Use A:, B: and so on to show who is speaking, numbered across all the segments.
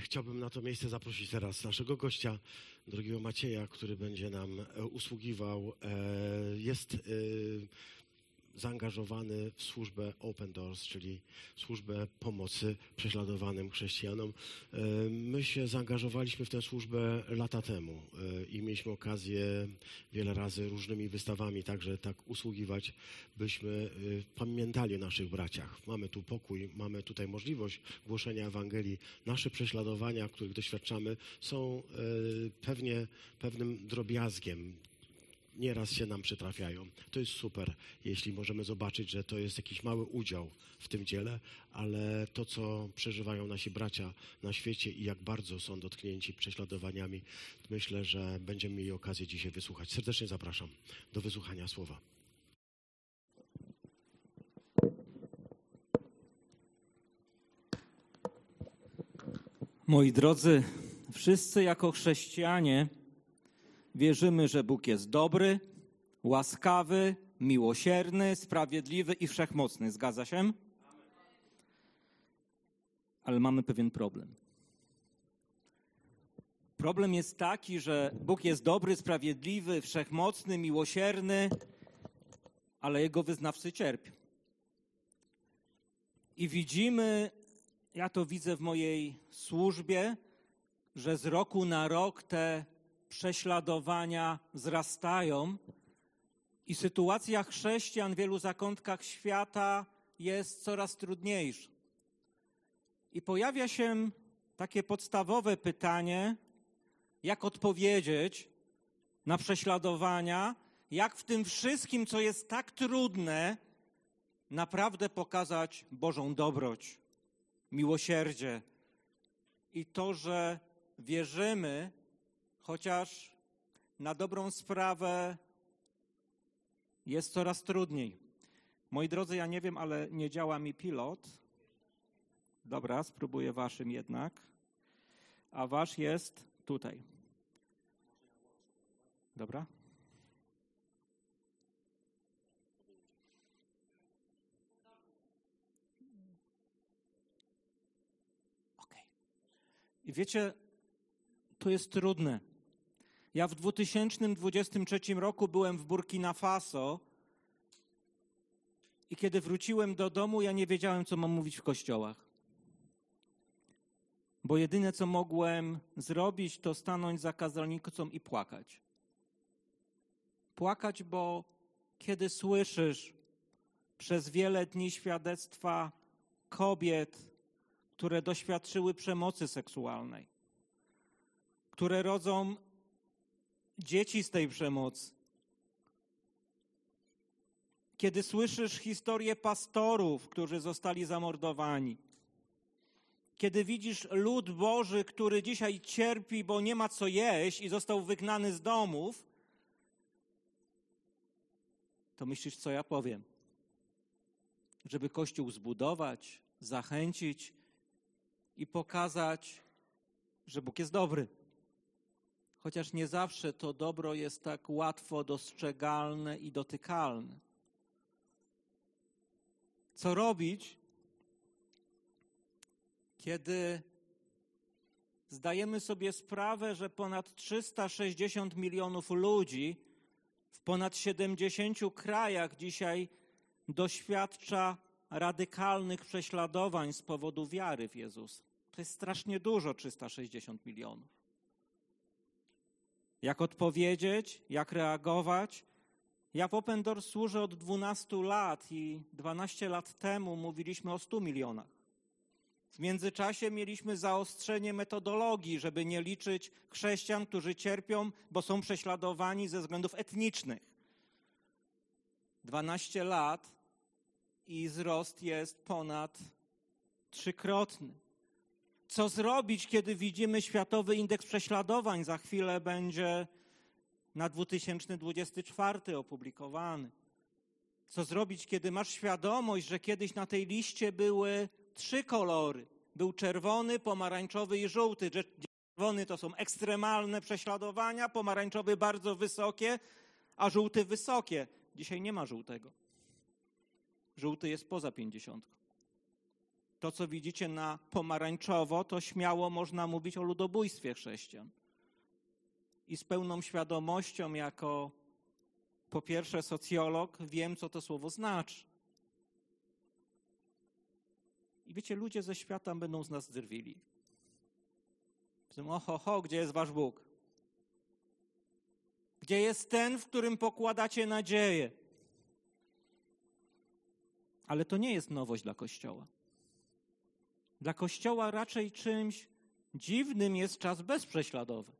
A: Chciałbym na to miejsce zaprosić teraz naszego gościa, drogiego Macieja, który będzie nam e, usługiwał. E, jest e, zaangażowany w służbę Open Doors, czyli służbę pomocy prześladowanym chrześcijanom. E, my się zaangażowaliśmy w tę służbę lata temu e, i mieliśmy okazję wiele razy różnymi wystawami także tak usługiwać, byśmy e, pamiętali o naszych braciach. Mamy tu pokój, mamy tutaj możliwość głoszenia Ewangelii. Nasze prześladowania, których doświadczamy, są pewnie pewnym drobiazgiem nieraz się nam przytrafiają. To jest super, jeśli możemy zobaczyć, że to jest jakiś mały udział w tym dziele, ale to, co przeżywają nasi bracia na świecie i jak bardzo są dotknięci prześladowaniami, myślę, że będziemy mieli okazję dzisiaj wysłuchać. Serdecznie zapraszam do wysłuchania słowa.
B: Moi drodzy, wszyscy jako chrześcijanie Wierzymy, że Bóg jest dobry, łaskawy, miłosierny, sprawiedliwy i wszechmocny. Zgadza się? Ale mamy pewien problem. Problem jest taki, że Bóg jest dobry, sprawiedliwy, wszechmocny, miłosierny, ale jego wyznawcy cierpią. I widzimy, ja to widzę w mojej służbie, że z roku na rok te prześladowania wzrastają i sytuacja chrześcijan w wielu zakątkach świata jest coraz trudniejsza. I pojawia się takie podstawowe pytanie, jak odpowiedzieć na prześladowania, jak w tym wszystkim, co jest tak trudne, naprawdę pokazać Bożą dobroć, miłosierdzie i to, że wierzymy, chociaż na dobrą sprawę jest coraz trudniej. Moi drodzy, ja nie wiem, ale nie działa mi pilot. Dobra, spróbuję waszym jednak. A wasz jest tutaj. Dobra? Ok. I wiecie, to jest trudne. Ja w 2023 roku byłem w Burkina Faso i kiedy wróciłem do domu, ja nie wiedziałem, co mam mówić w kościołach. Bo jedyne, co mogłem zrobić, to stanąć za kazalnicą i płakać. Płakać, bo kiedy słyszysz przez wiele dni świadectwa kobiet, które doświadczyły przemocy seksualnej, które rodzą dzieci z tej przemocy. Kiedy słyszysz historię pastorów, którzy zostali zamordowani, kiedy widzisz lud Boży, który dzisiaj cierpi, bo nie ma co jeść i został wygnany z domów, to myślisz, co ja powiem? Żeby Kościół zbudować, zachęcić i pokazać, że Bóg jest dobry chociaż nie zawsze to dobro jest tak łatwo dostrzegalne i dotykalne. Co robić, kiedy zdajemy sobie sprawę, że ponad 360 milionów ludzi w ponad 70 krajach dzisiaj doświadcza radykalnych prześladowań z powodu wiary w Jezus. To jest strasznie dużo 360 milionów jak odpowiedzieć, jak reagować. Ja w Open Doors służę od 12 lat i 12 lat temu mówiliśmy o 100 milionach. W międzyczasie mieliśmy zaostrzenie metodologii, żeby nie liczyć chrześcijan, którzy cierpią, bo są prześladowani ze względów etnicznych. 12 lat i wzrost jest ponad trzykrotny. Co zrobić, kiedy widzimy Światowy Indeks Prześladowań? Za chwilę będzie na 2024 opublikowany. Co zrobić, kiedy masz świadomość, że kiedyś na tej liście były trzy kolory? Był czerwony, pomarańczowy i żółty. Czerwony to są ekstremalne prześladowania, pomarańczowy bardzo wysokie, a żółty wysokie. Dzisiaj nie ma żółtego. Żółty jest poza pięćdziesiątką. To, co widzicie na pomarańczowo, to śmiało można mówić o ludobójstwie chrześcijan. I z pełną świadomością, jako po pierwsze socjolog, wiem, co to słowo znaczy. I wiecie, ludzie ze świata będą z nas drwili. Oho, ho, gdzie jest wasz Bóg? Gdzie jest ten, w którym pokładacie nadzieję? Ale to nie jest nowość dla Kościoła. Dla Kościoła raczej czymś dziwnym jest czas bez prześladowań.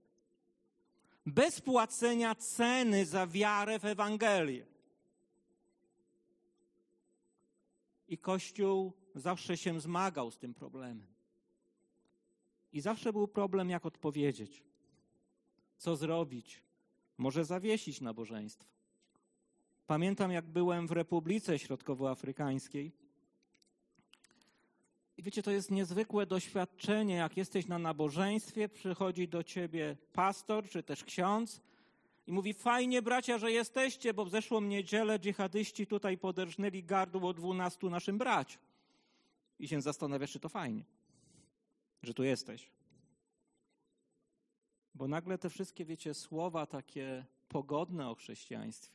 B: Bez płacenia ceny za wiarę w Ewangelię. I Kościół zawsze się zmagał z tym problemem. I zawsze był problem, jak odpowiedzieć. Co zrobić? Może zawiesić nabożeństwo. Pamiętam, jak byłem w Republice Środkowoafrykańskiej. I wiecie, to jest niezwykłe doświadczenie, jak jesteś na nabożeństwie, przychodzi do ciebie pastor czy też ksiądz i mówi: Fajnie, bracia, że jesteście, bo w zeszłą niedzielę dżihadyści tutaj poderżnęli gardło dwunastu naszym braciom. I się zastanawiasz, czy to fajnie, że tu jesteś. Bo nagle te wszystkie, wiecie, słowa takie pogodne o chrześcijaństwie,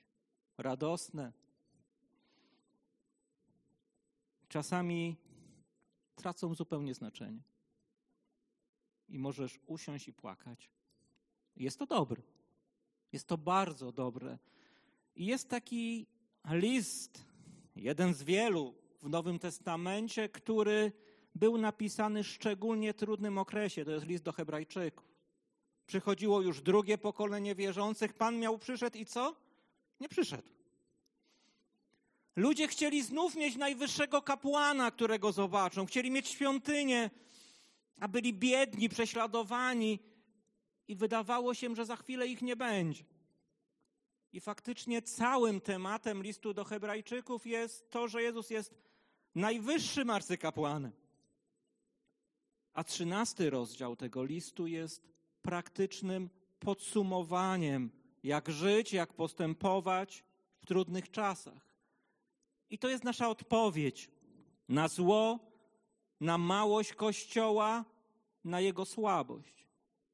B: radosne, czasami tracą zupełnie znaczenie. I możesz usiąść i płakać. Jest to dobre. Jest to bardzo dobre. I jest taki list, jeden z wielu w Nowym Testamencie, który był napisany w szczególnie trudnym okresie. To jest list do Hebrajczyków. Przychodziło już drugie pokolenie wierzących. Pan miał przyszedł i co? Nie przyszedł. Ludzie chcieli znów mieć najwyższego kapłana, którego zobaczą. Chcieli mieć świątynię, a byli biedni, prześladowani i wydawało się, że za chwilę ich nie będzie. I faktycznie całym tematem listu do Hebrajczyków jest to, że Jezus jest najwyższym arcykapłanem. A trzynasty rozdział tego listu jest praktycznym podsumowaniem, jak żyć, jak postępować w trudnych czasach. I to jest nasza odpowiedź na zło, na małość Kościoła, na jego słabość.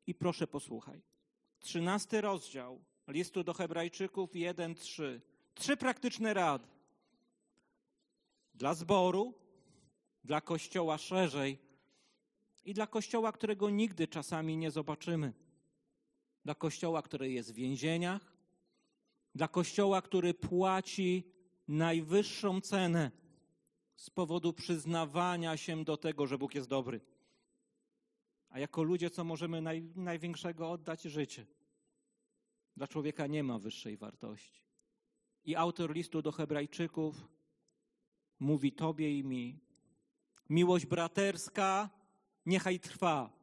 B: I proszę posłuchaj. Trzynasty rozdział listu do Hebrajczyków 1-3. Trzy praktyczne rady. Dla zboru, dla Kościoła szerzej i dla Kościoła, którego nigdy czasami nie zobaczymy. Dla Kościoła, który jest w więzieniach, dla Kościoła, który płaci najwyższą cenę z powodu przyznawania się do tego, że Bóg jest dobry. A jako ludzie, co możemy naj, największego oddać życie? Dla człowieka nie ma wyższej wartości. I autor listu do Hebrajczyków mówi Tobie i mi: Miłość braterska niechaj trwa.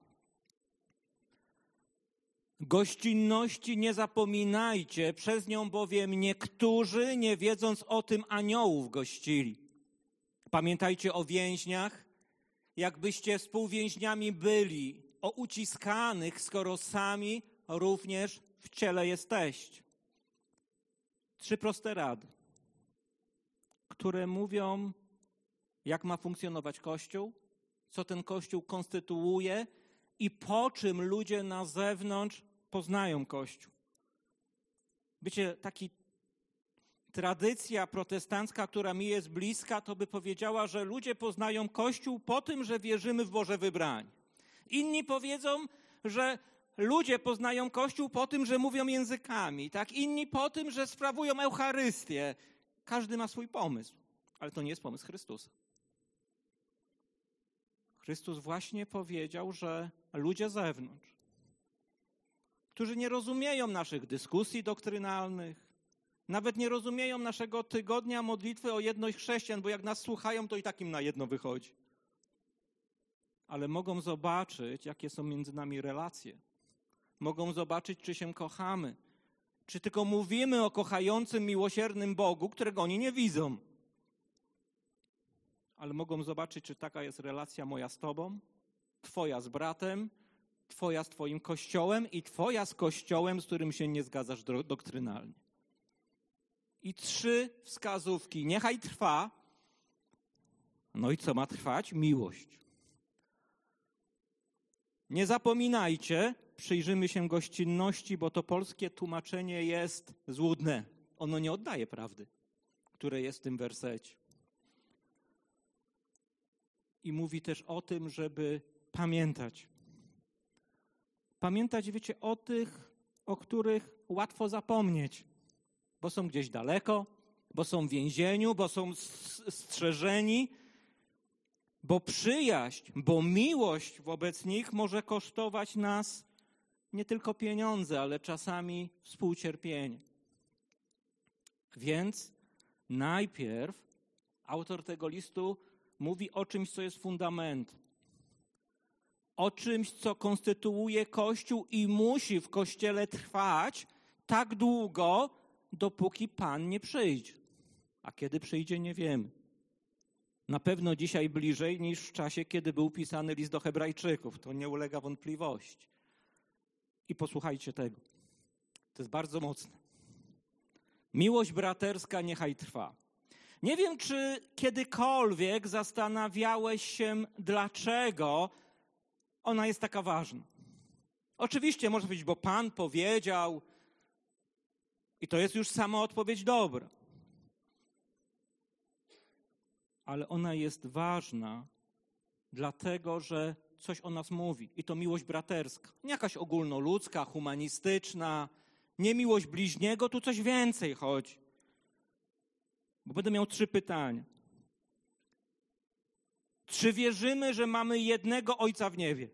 B: Gościnności nie zapominajcie, przez nią bowiem niektórzy, nie wiedząc o tym, aniołów gościli. Pamiętajcie o więźniach, jakbyście współwięźniami byli, o uciskanych, skoro sami również w ciele jesteście. Trzy proste rady, które mówią, jak ma funkcjonować Kościół, co ten Kościół konstytuuje i po czym ludzie na zewnątrz poznają Kościół. Wiecie, taki tradycja protestancka, która mi jest bliska, to by powiedziała, że ludzie poznają Kościół po tym, że wierzymy w Boże wybranie. Inni powiedzą, że ludzie poznają Kościół po tym, że mówią językami, tak? Inni po tym, że sprawują Eucharystię. Każdy ma swój pomysł, ale to nie jest pomysł Chrystusa. Chrystus właśnie powiedział, że ludzie zewnątrz, którzy nie rozumieją naszych dyskusji doktrynalnych, nawet nie rozumieją naszego tygodnia modlitwy o jedność chrześcijan, bo jak nas słuchają, to i takim na jedno wychodzi. Ale mogą zobaczyć, jakie są między nami relacje. Mogą zobaczyć, czy się kochamy. Czy tylko mówimy o kochającym, miłosiernym Bogu, którego oni nie widzą. Ale mogą zobaczyć, czy taka jest relacja moja z Tobą, Twoja z bratem, Twoja z Twoim kościołem i Twoja z kościołem, z którym się nie zgadzasz doktrynalnie. I trzy wskazówki. Niechaj trwa. No i co ma trwać? Miłość. Nie zapominajcie, przyjrzymy się gościnności, bo to polskie tłumaczenie jest złudne. Ono nie oddaje prawdy, które jest w tym wersecie. I mówi też o tym, żeby pamiętać. Pamiętać, wiecie, o tych, o których łatwo zapomnieć, bo są gdzieś daleko, bo są w więzieniu, bo są strzeżeni, bo przyjaźń, bo miłość wobec nich może kosztować nas nie tylko pieniądze, ale czasami współcierpienie. Więc najpierw autor tego listu mówi o czymś, co jest fundamentem. O czymś, co konstytuuje Kościół i musi w Kościele trwać tak długo, dopóki Pan nie przyjdzie. A kiedy przyjdzie, nie wiemy. Na pewno dzisiaj bliżej niż w czasie, kiedy był pisany list do Hebrajczyków. To nie ulega wątpliwości. I posłuchajcie tego. To jest bardzo mocne. Miłość braterska niechaj trwa. Nie wiem, czy kiedykolwiek zastanawiałeś się, dlaczego ona jest taka ważna. Oczywiście może być, bo Pan powiedział, i to jest już sama odpowiedź dobra. Ale ona jest ważna, dlatego że coś o nas mówi. I to miłość braterska. Nie jakaś ogólnoludzka, humanistyczna, nie miłość bliźniego, tu coś więcej chodzi. Bo będę miał trzy pytania. Czy wierzymy, że mamy jednego Ojca w niebie?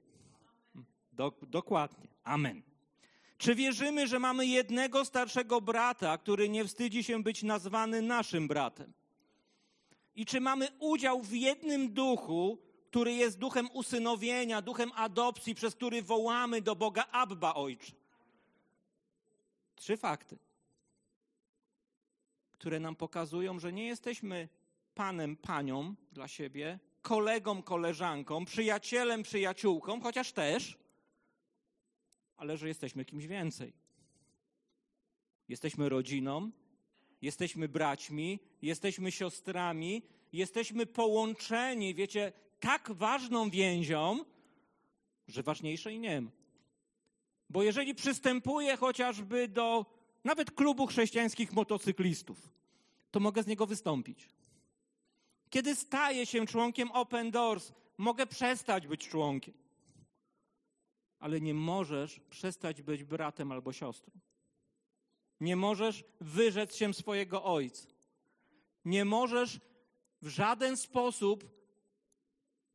B: Dok dokładnie. Amen. Czy wierzymy, że mamy jednego starszego brata, który nie wstydzi się być nazwany naszym bratem? I czy mamy udział w jednym duchu, który jest duchem usynowienia, duchem adopcji, przez który wołamy do Boga Abba Ojcze? Trzy fakty, które nam pokazują, że nie jesteśmy panem, panią dla siebie, kolegą, koleżanką, przyjacielem, przyjaciółką, chociaż też, ale że jesteśmy kimś więcej. Jesteśmy rodziną, jesteśmy braćmi, jesteśmy siostrami, jesteśmy połączeni, wiecie, tak ważną więzią, że ważniejszej nie ma. Bo jeżeli przystępuję chociażby do nawet klubu chrześcijańskich motocyklistów, to mogę z niego wystąpić. Kiedy staję się członkiem Open Doors, mogę przestać być członkiem. Ale nie możesz przestać być bratem albo siostrą. Nie możesz wyrzec się swojego ojca. Nie możesz w żaden sposób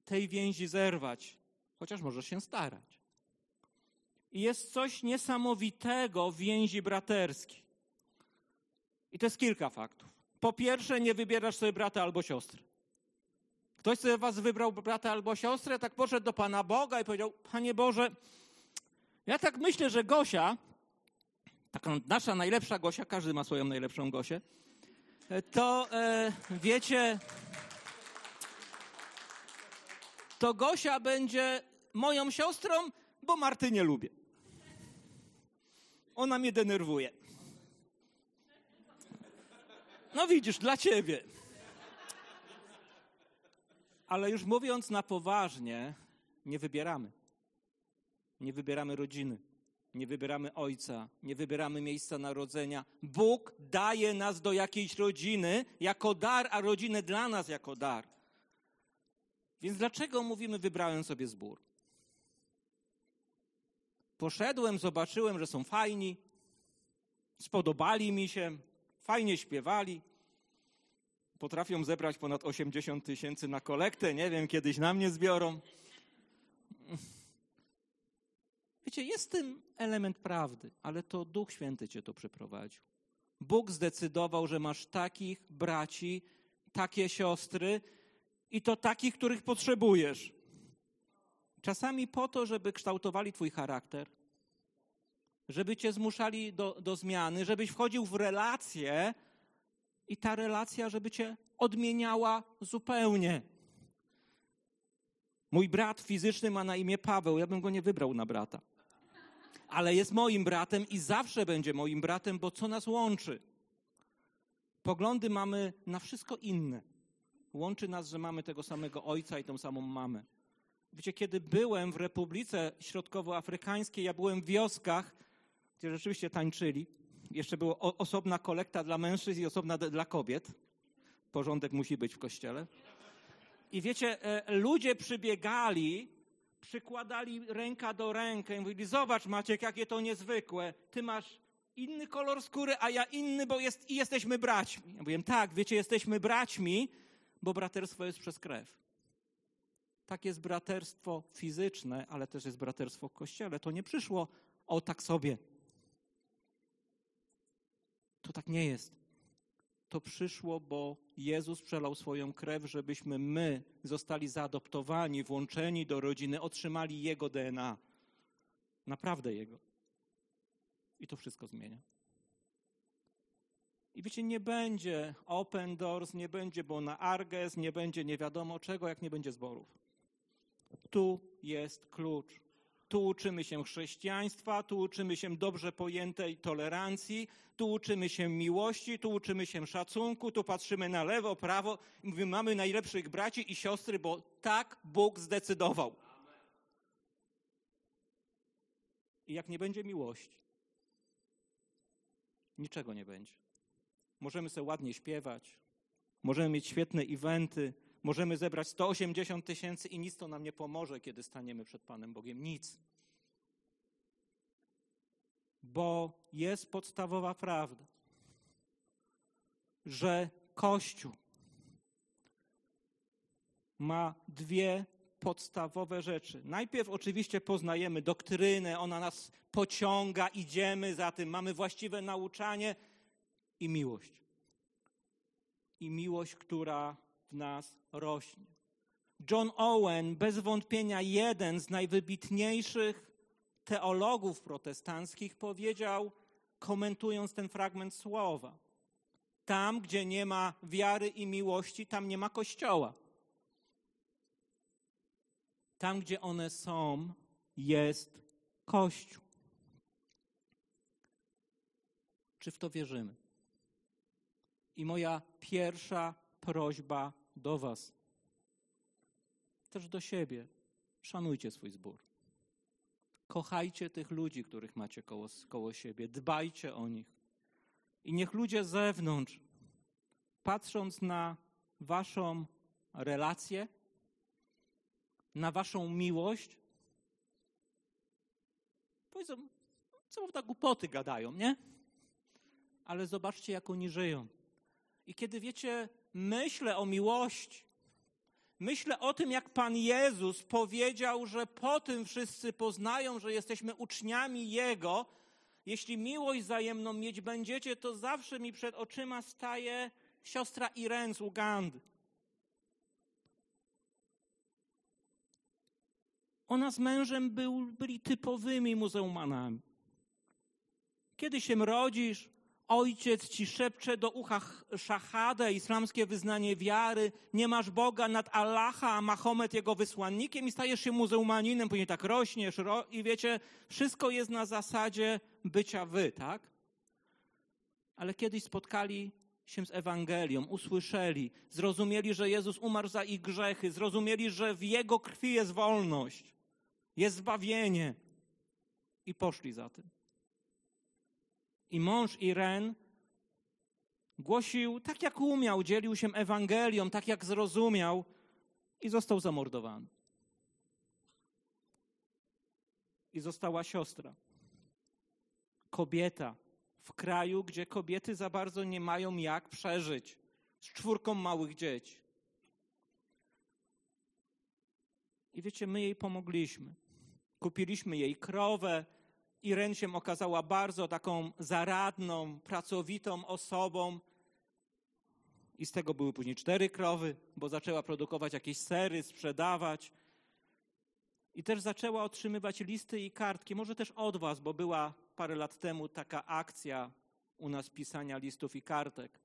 B: tej więzi zerwać, chociaż możesz się starać. I jest coś niesamowitego w więzi braterskiej. I to jest kilka faktów. Po pierwsze, nie wybierasz sobie brata albo siostry. Ktoś sobie was wybrał brata albo siostrę, tak poszedł do Pana Boga i powiedział: Panie Boże, ja tak myślę, że Gosia, taka nasza najlepsza Gosia, każdy ma swoją najlepszą Gosię, to e, wiecie, to Gosia będzie moją siostrą, bo Marty nie lubię. Ona mnie denerwuje. No widzisz, dla ciebie. Ale już mówiąc na poważnie, nie wybieramy. Nie wybieramy rodziny, nie wybieramy ojca, nie wybieramy miejsca narodzenia. Bóg daje nas do jakiejś rodziny jako dar, a rodzinę dla nas jako dar. Więc dlaczego mówimy, wybrałem sobie zbór? Poszedłem, zobaczyłem, że są fajni, spodobali mi się, fajnie śpiewali. Potrafią zebrać ponad 80 tysięcy na kolektę, nie wiem, kiedyś na mnie zbiorą. Wiecie, jest tym element prawdy, ale to Duch Święty cię to przeprowadził. Bóg zdecydował, że masz takich braci, takie siostry i to takich, których potrzebujesz. Czasami po to, żeby kształtowali Twój charakter, żeby Cię zmuszali do, do zmiany, żebyś wchodził w relację i ta relacja, żeby Cię odmieniała zupełnie. Mój brat fizyczny ma na imię Paweł, ja bym go nie wybrał na brata. Ale jest moim bratem i zawsze będzie moim bratem, bo co nas łączy? Poglądy mamy na wszystko inne. Łączy nas, że mamy tego samego ojca i tą samą mamę. Wiecie, kiedy byłem w Republice Środkowoafrykańskiej, ja byłem w wioskach, gdzie rzeczywiście tańczyli. Jeszcze była osobna kolekta dla mężczyzn i osobna dla kobiet. Porządek musi być w kościele. I wiecie, e, ludzie przybiegali, przykładali ręka do ręki i mówili, zobacz Maciek, jakie to niezwykłe. Ty masz inny kolor skóry, a ja inny, bo jest, i jesteśmy braćmi. Ja mówiłem, tak, wiecie, jesteśmy braćmi, bo braterstwo jest przez krew. Tak jest braterstwo fizyczne, ale też jest braterstwo w kościele. To nie przyszło o tak sobie. To tak nie jest. To przyszło, bo Jezus przelał swoją krew, żebyśmy my zostali zaadoptowani, włączeni do rodziny, otrzymali Jego DNA. Naprawdę Jego. I to wszystko zmienia. I wiecie, nie będzie open doors, nie będzie Bona Arges, nie będzie nie wiadomo czego, jak nie będzie zborów. Tu jest klucz. Tu uczymy się chrześcijaństwa, tu uczymy się dobrze pojętej tolerancji, tu uczymy się miłości, tu uczymy się szacunku, tu patrzymy na lewo, prawo i mówimy, mamy najlepszych braci i siostry, bo tak Bóg zdecydował. I jak nie będzie miłości, niczego nie będzie. Możemy sobie ładnie śpiewać, możemy mieć świetne eventy, możemy zebrać 180 tysięcy i nic to nam nie pomoże, kiedy staniemy przed Panem Bogiem. Nic. Bo jest podstawowa prawda, że Kościół ma dwie podstawowe rzeczy. Najpierw oczywiście poznajemy doktrynę, ona nas pociąga, idziemy za tym, mamy właściwe nauczanie i miłość. I miłość, która w nas rośnie. John Owen, bez wątpienia jeden z najwybitniejszych teologów protestanckich, powiedział, komentując ten fragment słowa: Tam, gdzie nie ma wiary i miłości, tam nie ma kościoła. Tam, gdzie one są, jest Kościół. Czy w to wierzymy? I moja pierwsza prośba do Was, też do siebie, szanujcie swój zbór. Kochajcie tych ludzi, których macie koło, koło siebie, dbajcie o nich. I niech ludzie z zewnątrz, patrząc na Waszą relację, na Waszą miłość, powiedzą, co prawda głupoty gadają, nie? Ale zobaczcie, jak oni żyją. I kiedy wiecie, myślę o miłości, myślę o tym, jak Pan Jezus powiedział, że po tym wszyscy poznają, że jesteśmy uczniami Jego. Jeśli miłość wzajemną mieć będziecie, to zawsze mi przed oczyma staje siostra Irene z Ugandy. Ona z mężem był, byli typowymi muzułmanami. Kiedy się rodzisz, ojciec ci szepcze do ucha szahadę, islamskie wyznanie wiary, nie masz Boga nad Allaha, a Mahomet jego wysłannikiem i stajesz się muzułmaninem, później tak rośniesz ro i wiecie, wszystko jest na zasadzie bycia wy, tak? Ale kiedyś spotkali się z Ewangelią, usłyszeli, zrozumieli, że Jezus umarł za ich grzechy, zrozumieli, że w Jego krwi jest wolność, jest zbawienie i poszli za tym. I mąż Iren głosił tak, jak umiał, dzielił się Ewangelią, tak, jak zrozumiał i został zamordowany. I została siostra, kobieta w kraju, gdzie kobiety za bardzo nie mają jak przeżyć z czwórką małych dzieci. I wiecie, my jej pomogliśmy. Kupiliśmy jej krowę, Irene się okazała bardzo taką zaradną, pracowitą osobą. I z tego były później cztery krowy, bo zaczęła produkować jakieś sery, sprzedawać. I też zaczęła otrzymywać listy i kartki, może też od Was, bo była parę lat temu taka akcja u nas pisania listów i kartek.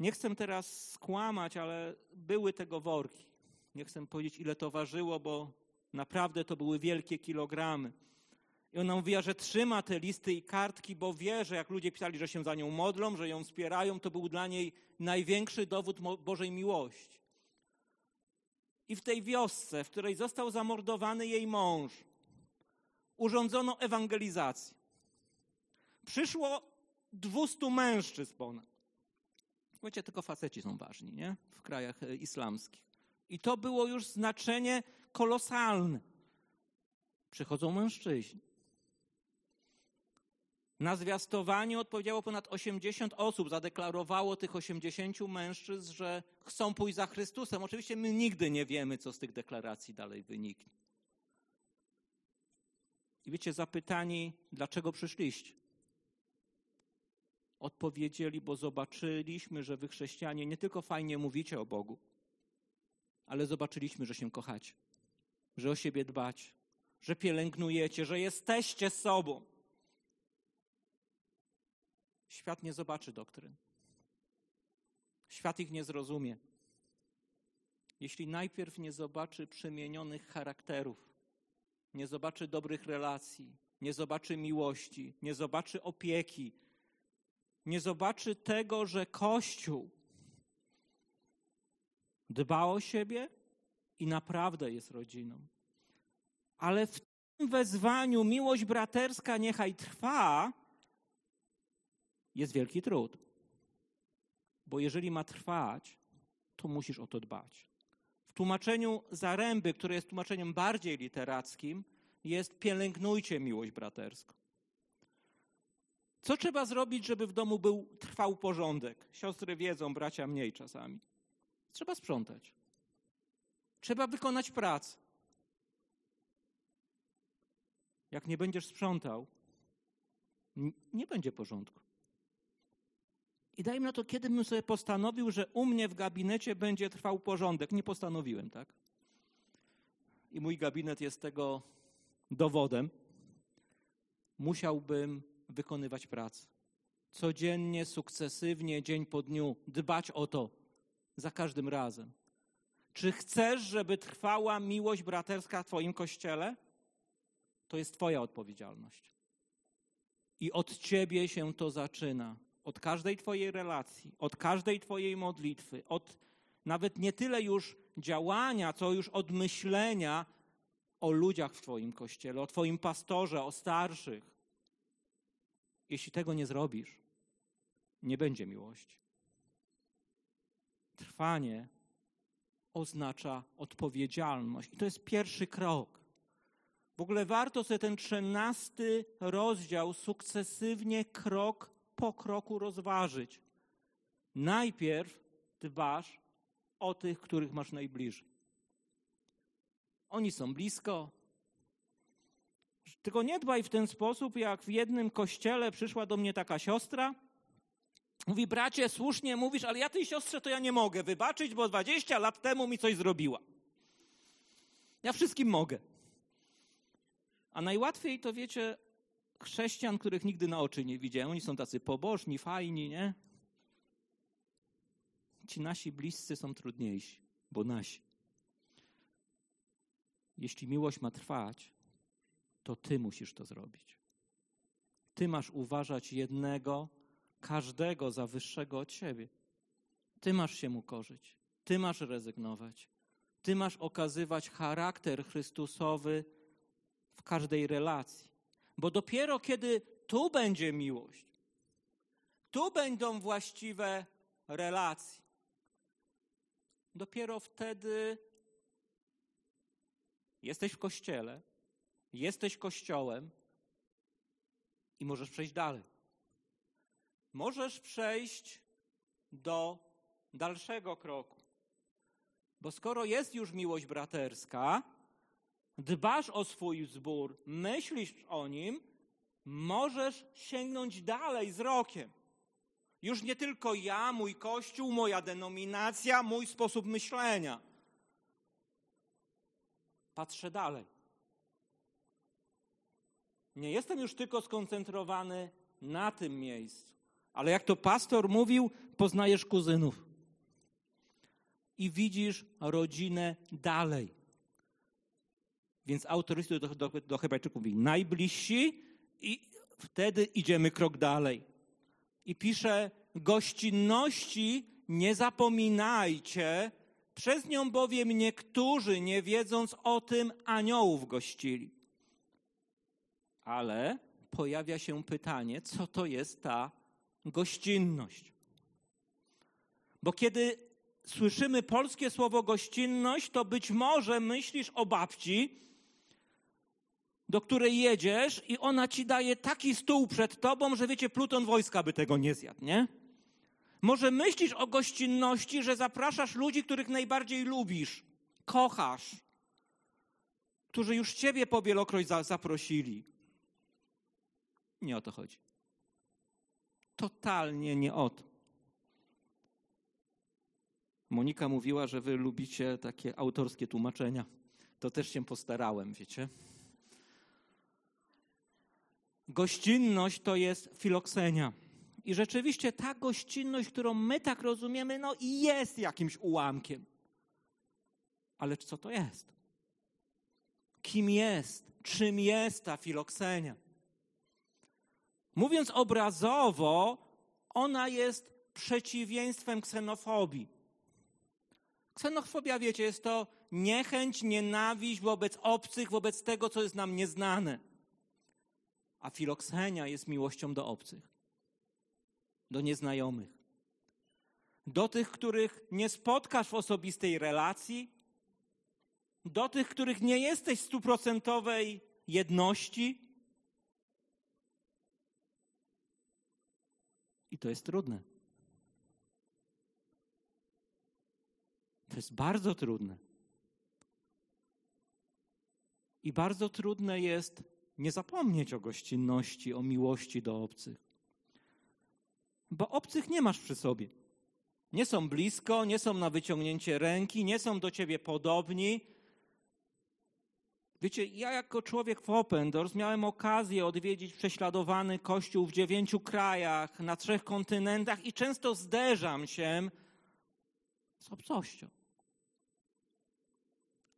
B: Nie chcę teraz skłamać, ale były tego worki. Nie chcę powiedzieć, ile to ważyło, bo naprawdę to były wielkie kilogramy. I ona mówiła, że trzyma te listy i kartki, bo wie, że jak ludzie pisali, że się za nią modlą, że ją wspierają, to był dla niej największy dowód Bożej miłości. I w tej wiosce, w której został zamordowany jej mąż, urządzono ewangelizację. Przyszło dwustu mężczyzn ponad. Wiecie, tylko faceci są ważni, nie? W krajach e, islamskich. I to było już znaczenie kolosalne. Przychodzą mężczyźni. Na zwiastowanie odpowiedziało ponad 80 osób. Zadeklarowało tych 80 mężczyzn, że chcą pójść za Chrystusem. Oczywiście my nigdy nie wiemy, co z tych deklaracji dalej wyniknie. I wiecie, zapytani, dlaczego przyszliście? Odpowiedzieli, bo zobaczyliśmy, że wy chrześcijanie nie tylko fajnie mówicie o Bogu, ale zobaczyliśmy, że się kochacie, że o siebie dbacie, że pielęgnujecie, że jesteście sobą. Świat nie zobaczy doktryn. Świat ich nie zrozumie. Jeśli najpierw nie zobaczy przemienionych charakterów, nie zobaczy dobrych relacji, nie zobaczy miłości, nie zobaczy opieki, nie zobaczy tego, że Kościół dba o siebie i naprawdę jest rodziną. Ale w tym wezwaniu miłość braterska niechaj trwa, jest wielki trud. Bo jeżeli ma trwać, to musisz o to dbać. W tłumaczeniu Zaręby, które jest tłumaczeniem bardziej literackim, jest pielęgnujcie miłość braterską. Co trzeba zrobić, żeby w domu był trwał porządek? Siostry wiedzą, bracia mniej czasami. Trzeba sprzątać. Trzeba wykonać pracę. Jak nie będziesz sprzątał, nie będzie porządku. I dajmy na to, kiedy bym sobie postanowił, że u mnie w gabinecie będzie trwał porządek. Nie postanowiłem, tak? I mój gabinet jest tego dowodem. Musiałbym wykonywać pracę. Codziennie, sukcesywnie, dzień po dniu, dbać o to za każdym razem. Czy chcesz, żeby trwała miłość braterska w Twoim kościele? To jest Twoja odpowiedzialność. I od Ciebie się to zaczyna od każdej Twojej relacji, od każdej Twojej modlitwy, od nawet nie tyle już działania, co już od myślenia o ludziach w Twoim kościele, o Twoim pastorze, o starszych. Jeśli tego nie zrobisz, nie będzie miłości. Trwanie oznacza odpowiedzialność. I to jest pierwszy krok. W ogóle warto sobie ten trzynasty rozdział sukcesywnie krok po kroku rozważyć. Najpierw dbasz o tych, których masz najbliżej. Oni są blisko. Tylko nie dbaj w ten sposób, jak w jednym kościele przyszła do mnie taka siostra. Mówi, bracie, słusznie mówisz, ale ja tej siostrze to ja nie mogę wybaczyć, bo 20 lat temu mi coś zrobiła. Ja wszystkim mogę. A najłatwiej to wiecie, chrześcijan, których nigdy na oczy nie widziałem. Oni są tacy pobożni, fajni, nie? Ci nasi bliscy są trudniejsi, bo nasi. Jeśli miłość ma trwać, to ty musisz to zrobić. Ty masz uważać jednego, każdego za wyższego od siebie. Ty masz się mu korzyć. Ty masz rezygnować. Ty masz okazywać charakter Chrystusowy w każdej relacji. Bo dopiero kiedy tu będzie miłość, tu będą właściwe relacje, dopiero wtedy jesteś w kościele, jesteś kościołem i możesz przejść dalej. Możesz przejść do dalszego kroku. Bo skoro jest już miłość braterska, dbasz o swój zbór, myślisz o nim, możesz sięgnąć dalej z rokiem. Już nie tylko ja, mój kościół, moja denominacja, mój sposób myślenia. Patrzę dalej. Nie jestem już tylko skoncentrowany na tym miejscu, ale jak to pastor mówił, poznajesz kuzynów i widzisz rodzinę dalej. Więc autor listu do, do, do Hebrajczyków mówi najbliżsi i wtedy idziemy krok dalej. I pisze gościnności nie zapominajcie, przez nią bowiem niektórzy, nie wiedząc o tym, aniołów gościli. Ale pojawia się pytanie, co to jest ta gościnność? Bo kiedy słyszymy polskie słowo gościnność, to być może myślisz o babci, do której jedziesz i ona ci daje taki stół przed tobą, że wiecie, pluton wojska by tego nie zjadł, nie? Może myślisz o gościnności, że zapraszasz ludzi, których najbardziej lubisz, kochasz, którzy już ciebie po wielokroć zaprosili. Nie o to chodzi. Totalnie nie o to. Monika mówiła, że wy lubicie takie autorskie tłumaczenia. To też się postarałem, wiecie. Gościnność to jest filoksenia. I rzeczywiście ta gościnność, którą my tak rozumiemy, no i jest jakimś ułamkiem. Ale co to jest? Kim jest? Czym jest ta filoksenia? Mówiąc obrazowo, ona jest przeciwieństwem ksenofobii. Ksenofobia, wiecie, jest to niechęć, nienawiść wobec obcych, wobec tego, co jest nam nieznane. A filoksenia jest miłością do obcych do nieznajomych, do tych, których nie spotkasz w osobistej relacji, do tych, których nie jesteś stuprocentowej jedności. I to jest trudne. To jest bardzo trudne. I bardzo trudne jest nie zapomnieć o gościnności, o miłości do obcych bo obcych nie masz przy sobie. Nie są blisko, nie są na wyciągnięcie ręki, nie są do ciebie podobni. Wiecie, ja jako człowiek w Open Doors miałem okazję odwiedzić prześladowany kościół w dziewięciu krajach, na trzech kontynentach i często zderzam się z obcością.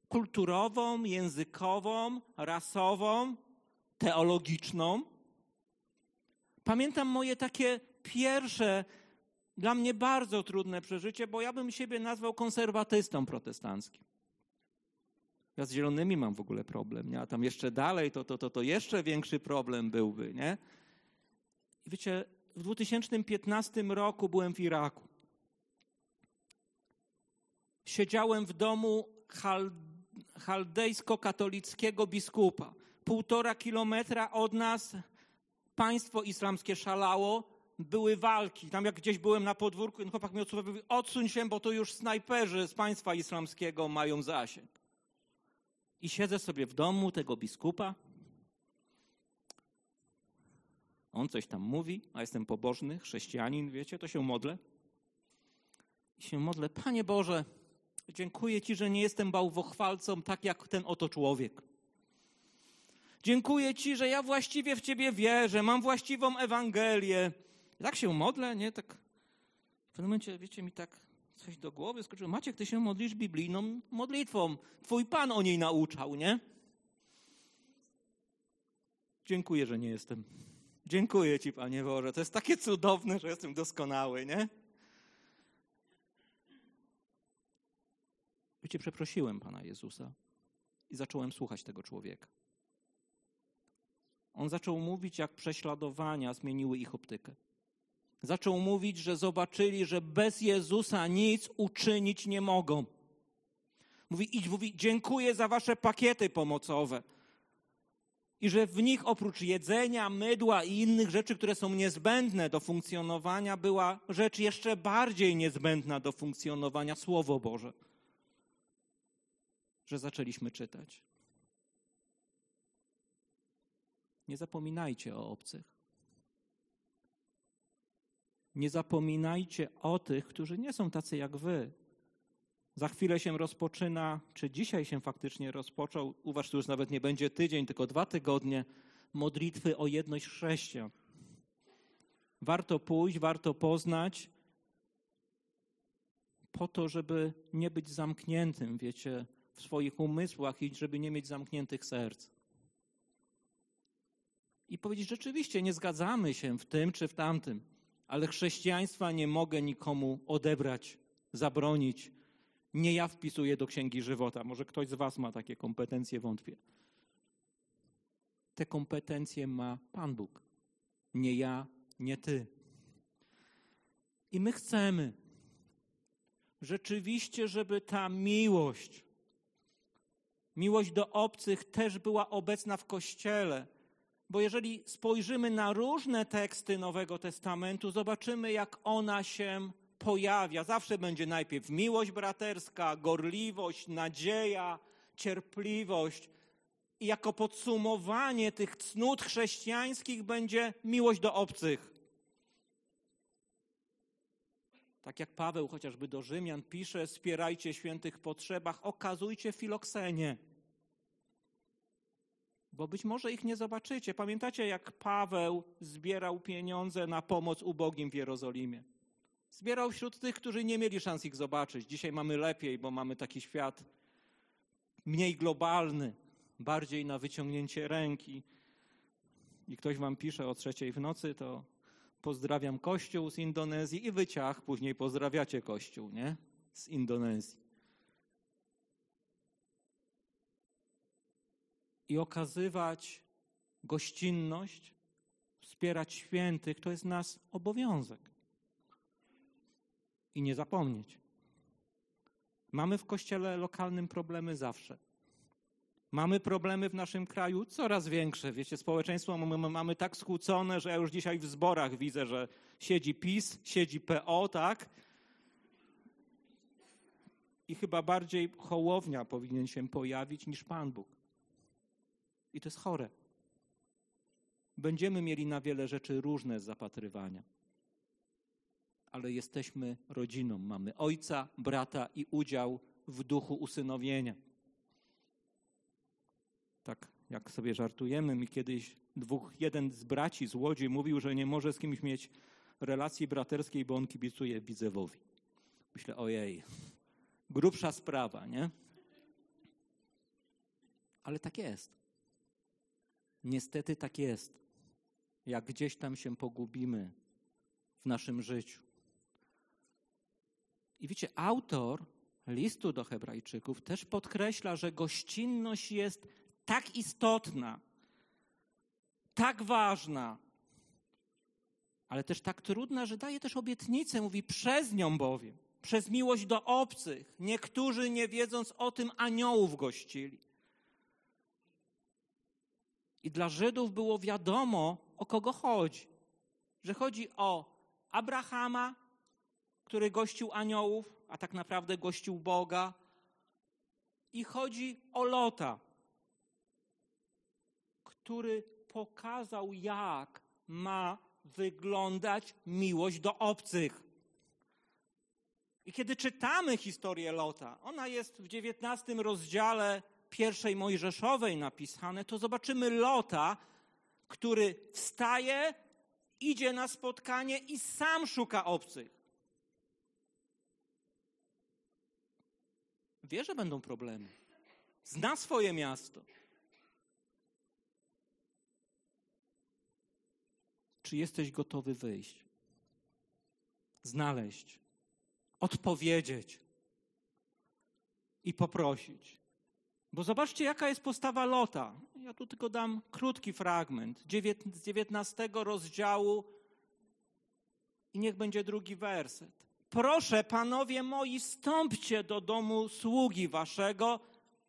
B: Kulturową, językową, rasową, teologiczną. Pamiętam moje takie pierwsze dla mnie bardzo trudne przeżycie, bo ja bym siebie nazwał konserwatystą protestanckim. Ja z zielonymi mam w ogóle problem, nie? a tam jeszcze dalej to, to, to, to jeszcze większy problem byłby. Nie? I wiecie, w 2015 roku byłem w Iraku. Siedziałem w domu chaldejsko-katolickiego biskupa. Półtora kilometra od nas państwo islamskie szalało, były walki. Tam jak gdzieś byłem na podwórku, ten chłopak mi odsuwał, odsuń się, bo to już snajperzy z państwa islamskiego mają zasięg. I siedzę sobie w domu tego biskupa. On coś tam mówi, a jestem pobożny, chrześcijanin, wiecie, to się modlę. I się modlę, Panie Boże, dziękuję Ci, że nie jestem bałwochwalcą tak jak ten oto człowiek. Dziękuję Ci, że ja właściwie w Ciebie wierzę, mam właściwą Ewangelię. Tak się modlę, nie? Tak w pewnym momencie, wiecie, mi tak coś do głowy skoczyło. Maciek, ty się modlisz biblijną modlitwą. Twój Pan o niej nauczał, nie? Dziękuję, że nie jestem. Dziękuję Ci, Panie Boże. To jest takie cudowne, że jestem doskonały, nie? Wiecie, przeprosiłem Pana Jezusa i zacząłem słuchać tego człowieka. On zaczął mówić, jak prześladowania zmieniły ich optykę zaczął mówić, że zobaczyli, że bez Jezusa nic uczynić nie mogą. Mówi, idź, mówi, dziękuję za wasze pakiety pomocowe. I że w nich oprócz jedzenia, mydła i innych rzeczy, które są niezbędne do funkcjonowania, była rzecz jeszcze bardziej niezbędna do funkcjonowania Słowo Boże. Że zaczęliśmy czytać. Nie zapominajcie o obcych. Nie zapominajcie o tych, którzy nie są tacy jak wy. Za chwilę się rozpoczyna, czy dzisiaj się faktycznie rozpoczął, uważ, to już nawet nie będzie tydzień, tylko dwa tygodnie, modlitwy o jedność chrześcijan. Warto pójść, warto poznać, po to, żeby nie być zamkniętym, wiecie, w swoich umysłach i żeby nie mieć zamkniętych serc. I powiedzieć, rzeczywiście nie zgadzamy się w tym czy w tamtym, ale chrześcijaństwa nie mogę nikomu odebrać, zabronić. Nie ja wpisuję do księgi żywota. Może ktoś z Was ma takie kompetencje, wątpię. Te kompetencje ma Pan Bóg. Nie ja, nie Ty. I my chcemy rzeczywiście, żeby ta miłość, miłość do obcych też była obecna w Kościele. Bo jeżeli spojrzymy na różne teksty Nowego Testamentu, zobaczymy, jak ona się pojawia. Zawsze będzie najpierw miłość braterska, gorliwość, nadzieja, cierpliwość. I jako podsumowanie tych cnót chrześcijańskich będzie miłość do obcych. Tak jak Paweł chociażby do Rzymian pisze, wspierajcie świętych potrzebach, okazujcie filoksenie. Bo być może ich nie zobaczycie. Pamiętacie, jak Paweł zbierał pieniądze na pomoc ubogim w Jerozolimie? Zbierał wśród tych, którzy nie mieli szans ich zobaczyć. Dzisiaj mamy lepiej, bo mamy taki świat mniej globalny, bardziej na wyciągnięcie ręki. I ktoś wam pisze o trzeciej w nocy, to pozdrawiam Kościół z Indonezji i wyciach, później pozdrawiacie Kościół, nie? Z Indonezji. I okazywać gościnność, wspierać świętych, to jest nas obowiązek. I nie zapomnieć. Mamy w kościele lokalnym problemy zawsze. Mamy problemy w naszym kraju coraz większe. Wiecie, społeczeństwo mamy tak skłócone, że ja już dzisiaj w zborach widzę, że siedzi PiS, siedzi PO, tak? I chyba bardziej hołownia powinien się pojawić niż Pan Bóg. I to jest chore. Będziemy mieli na wiele rzeczy różne zapatrywania. Ale jesteśmy rodziną. Mamy ojca, brata i udział w duchu usynowienia tak jak sobie żartujemy, mi kiedyś dwóch, jeden z braci z Łodzi mówił, że nie może z kimś mieć relacji braterskiej, bo on kibicuje Widzewowi. Myślę, ojej, grubsza sprawa, nie? Ale tak jest. Niestety tak jest. Jak gdzieś tam się pogubimy w naszym życiu. I wiecie, autor listu do Hebrajczyków też podkreśla, że gościnność jest tak istotna, tak ważna, ale też tak trudna, że daje też obietnicę, mówi przez nią bowiem, przez miłość do obcych. Niektórzy nie wiedząc o tym aniołów gościli. I dla Żydów było wiadomo, o kogo chodzi. Że chodzi o Abrahama, który gościł aniołów, a tak naprawdę gościł Boga. I chodzi o Lota, który pokazał, jak ma wyglądać miłość do obcych. I kiedy czytamy historię Lota, ona jest w XIX rozdziale pierwszej Mojżeszowej napisane, to zobaczymy Lota, który wstaje, idzie na spotkanie i sam szuka obcych. Wie, że będą problemy. Zna swoje miasto. Czy jesteś gotowy wyjść, znaleźć, odpowiedzieć i poprosić? Bo zobaczcie, jaka jest postawa Lota. Ja tu tylko dam krótki fragment z 19 rozdziału i niech będzie drugi werset. Proszę, panowie moi, stąpcie do domu sługi waszego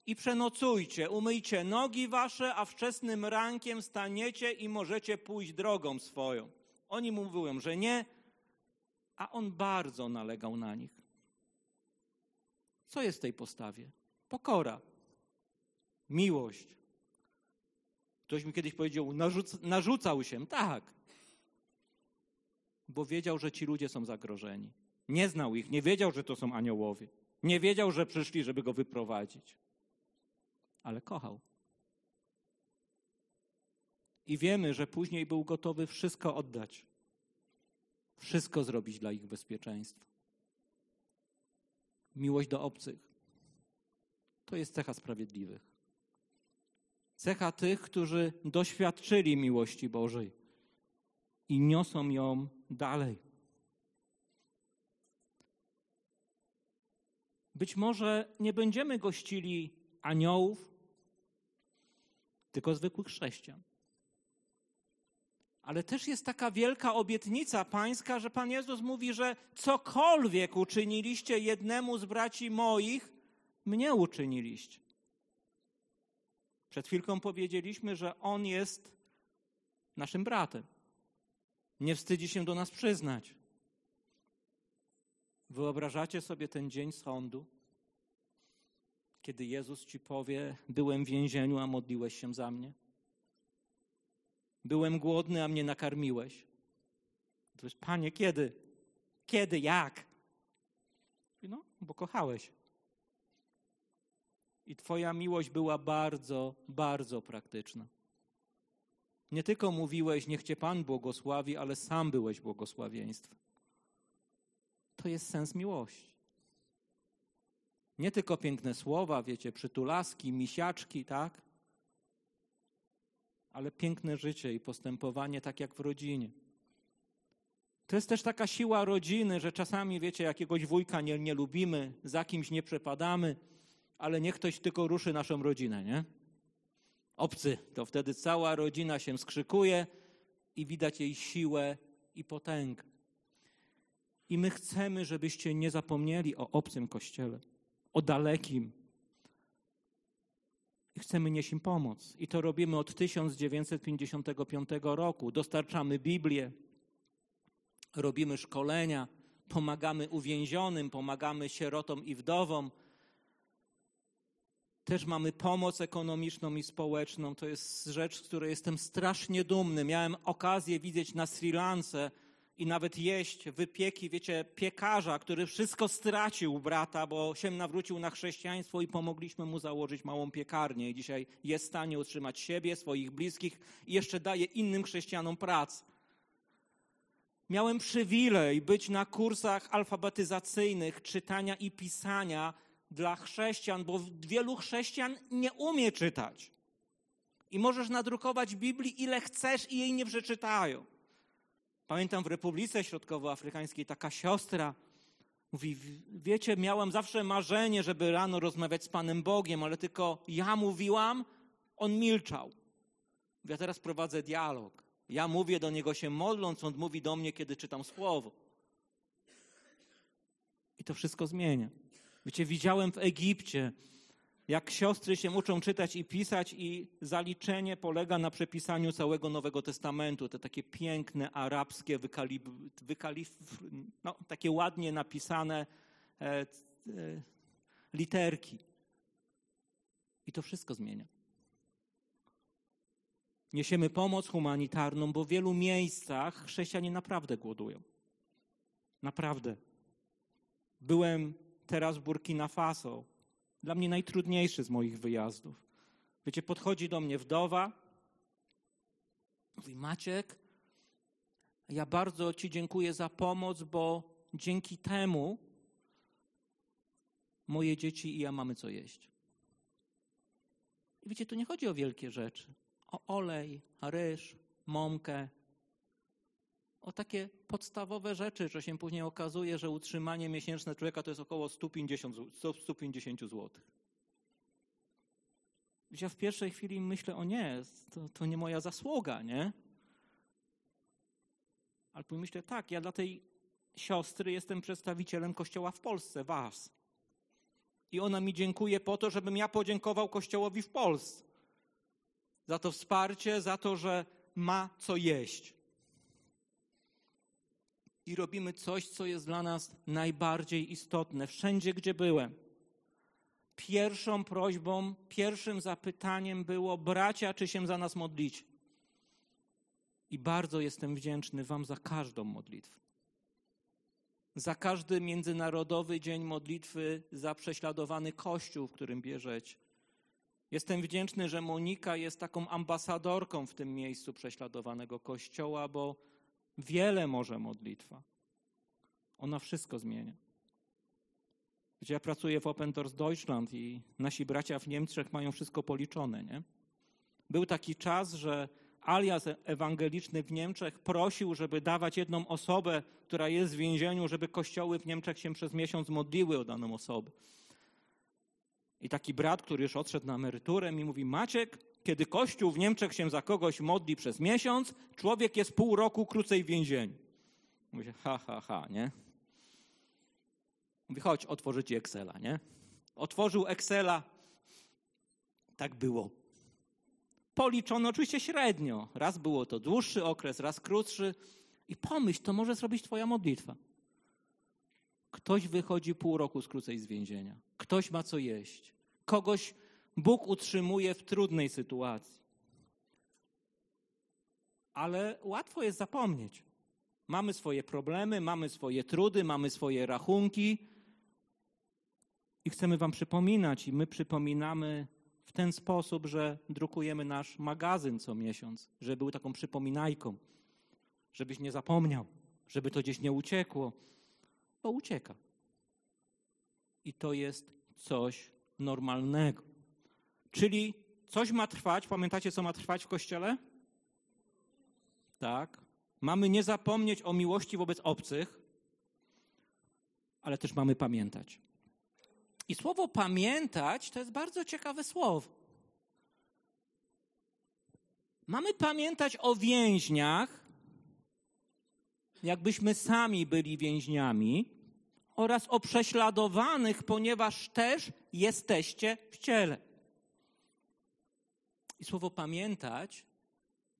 B: i przenocujcie, umyjcie nogi wasze, a wczesnym rankiem staniecie i możecie pójść drogą swoją. Oni mówią, że nie, a on bardzo nalegał na nich. Co jest w tej postawie? Pokora, miłość. Ktoś mi kiedyś powiedział, narzuc narzucał się. Tak. Bo wiedział, że ci ludzie są zagrożeni. Nie znał ich, nie wiedział, że to są aniołowie. Nie wiedział, że przyszli, żeby go wyprowadzić ale kochał. I wiemy, że później był gotowy wszystko oddać, wszystko zrobić dla ich bezpieczeństwa. Miłość do obcych. To jest cecha sprawiedliwych. Cecha tych, którzy doświadczyli miłości Bożej i niosą ją dalej. Być może nie będziemy gościli aniołów, tylko zwykłych chrześcijan. Ale też jest taka wielka obietnica pańska, że Pan Jezus mówi, że cokolwiek uczyniliście jednemu z braci moich, mnie uczyniliście. Przed chwilką powiedzieliśmy, że On jest naszym bratem. Nie wstydzi się do nas przyznać. Wyobrażacie sobie ten dzień sądu, kiedy Jezus ci powie: Byłem w więzieniu, a modliłeś się za mnie? Byłem głodny, a mnie nakarmiłeś. To jest, panie, kiedy? Kiedy? Jak? No, bo kochałeś. I Twoja miłość była bardzo, bardzo praktyczna. Nie tylko mówiłeś, niech Cię Pan błogosławi, ale sam byłeś błogosławieństwem. To jest sens miłości. Nie tylko piękne słowa, wiecie, przytulaski, misiaczki, tak? Ale piękne życie i postępowanie tak jak w rodzinie. To jest też taka siła rodziny, że czasami, wiecie, jakiegoś wujka nie, nie lubimy, za kimś nie przepadamy, ale niech ktoś tylko ruszy naszą rodzinę, nie? Obcy, to wtedy cała rodzina się skrzykuje i widać jej siłę i potęgę. I my chcemy, żebyście nie zapomnieli o obcym kościele, o dalekim. I chcemy nieść im pomoc. I to robimy od 1955 roku. Dostarczamy Biblię, robimy szkolenia, pomagamy uwięzionym, pomagamy sierotom i wdowom. Też mamy pomoc ekonomiczną i społeczną. To jest rzecz, z której jestem strasznie dumny. Miałem okazję widzieć na Sri Lance i nawet jeść wypieki, wiecie, piekarza, który wszystko stracił brata, bo się nawrócił na chrześcijaństwo i pomogliśmy mu założyć małą piekarnię. I dzisiaj jest w stanie utrzymać siebie, swoich bliskich i jeszcze daje innym chrześcijanom pracę. Miałem przywilej być na kursach alfabetyzacyjnych, czytania i pisania dla chrześcijan, bo wielu chrześcijan nie umie czytać. I możesz nadrukować Biblii ile chcesz i jej nie przeczytają. Pamiętam w Republice Środkowoafrykańskiej taka siostra mówi, wiecie, miałam zawsze marzenie, żeby rano rozmawiać z Panem Bogiem, ale tylko ja mówiłam, on milczał. Ja teraz prowadzę dialog. Ja mówię do niego się modląc, on mówi do mnie, kiedy czytam słowo. I to wszystko zmienia. Wiecie, widziałem w Egipcie, jak siostry się uczą czytać i pisać, i zaliczenie polega na przepisaniu całego Nowego Testamentu. Te takie piękne, arabskie, wykalib, wykalif, no, takie ładnie napisane e, e, literki. I to wszystko zmienia. Niesiemy pomoc humanitarną, bo w wielu miejscach chrześcijanie naprawdę głodują. Naprawdę. Byłem teraz Burkina Faso. Dla mnie najtrudniejszy z moich wyjazdów. Wiecie, podchodzi do mnie wdowa, mówi: Maciek, ja bardzo Ci dziękuję za pomoc, bo dzięki temu moje dzieci i ja mamy co jeść. I wiecie, tu nie chodzi o wielkie rzeczy. O olej, ryż, mąkę, o takie podstawowe rzeczy, że się później okazuje, że utrzymanie miesięczne człowieka to jest około 150, 150 zł. Ja w pierwszej chwili myślę, o nie, to, to nie moja zasługa, nie? Ale myślę, tak, ja dla tej siostry jestem przedstawicielem Kościoła w Polsce, was. I ona mi dziękuje po to, żebym ja podziękował Kościołowi w Polsce. Za to wsparcie, za to, że ma co jeść i robimy coś, co jest dla nas najbardziej istotne. Wszędzie, gdzie byłem. Pierwszą prośbą, pierwszym zapytaniem było: bracia, czy się za nas modlić? I bardzo jestem wdzięczny Wam za każdą modlitwę. Za każdy Międzynarodowy Dzień Modlitwy za prześladowany Kościół, w którym bierzecie. Jestem wdzięczny, że Monika jest taką ambasadorką w tym miejscu prześladowanego Kościoła, bo Wiele może modlitwa. Ona wszystko zmienia. Wiecie, ja pracuję w Open Doors Deutschland i nasi bracia w Niemczech mają wszystko policzone, nie? Był taki czas, że alias ewangeliczny w Niemczech prosił, żeby dawać jedną osobę, która jest w więzieniu, żeby kościoły w Niemczech się przez miesiąc modliły o daną osobę. I taki brat, który już odszedł na emeryturę, mi mówi: Maciek, kiedy kościół w Niemczech się za kogoś modli przez miesiąc, człowiek jest pół roku krócej w więzieniu. Mówię, ha, ha, ha, nie? Mówi, chodź, otworzę ci Excela, nie? Otworzył Excela. Tak było. Policzono oczywiście średnio. Raz było to dłuższy okres, raz krótszy. I pomyśl, to może zrobić twoja modlitwa. Ktoś wychodzi pół roku z krócej z więzienia. Ktoś ma co jeść. Kogoś Bóg utrzymuje w trudnej sytuacji. Ale łatwo jest zapomnieć. Mamy swoje problemy, mamy swoje trudy, mamy swoje rachunki i chcemy Wam przypominać, i my przypominamy w ten sposób, że drukujemy nasz magazyn co miesiąc, żeby był taką przypominajką, żebyś nie zapomniał, żeby to gdzieś nie uciekło, bo ucieka. I to jest coś normalnego. Czyli coś ma trwać. Pamiętacie, co ma trwać w kościele? Tak. Mamy nie zapomnieć o miłości wobec obcych, ale też mamy pamiętać. I słowo pamiętać to jest bardzo ciekawe słowo. Mamy pamiętać o więźniach, jakbyśmy sami byli więźniami, oraz o prześladowanych, ponieważ też jesteście w ciele. I słowo pamiętać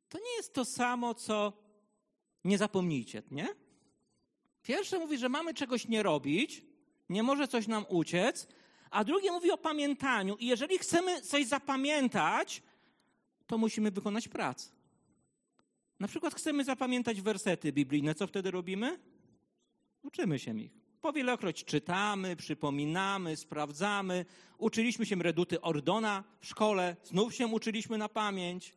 B: to nie jest to samo, co nie zapomnijcie, nie? Pierwsze mówi, że mamy czegoś nie robić, nie może coś nam uciec, a drugie mówi o pamiętaniu. I jeżeli chcemy coś zapamiętać, to musimy wykonać pracę. Na przykład chcemy zapamiętać wersety biblijne. Co wtedy robimy? Uczymy się ich. Po wielokroć czytamy, przypominamy, sprawdzamy. Uczyliśmy się reduty Ordona w szkole, znów się uczyliśmy na pamięć.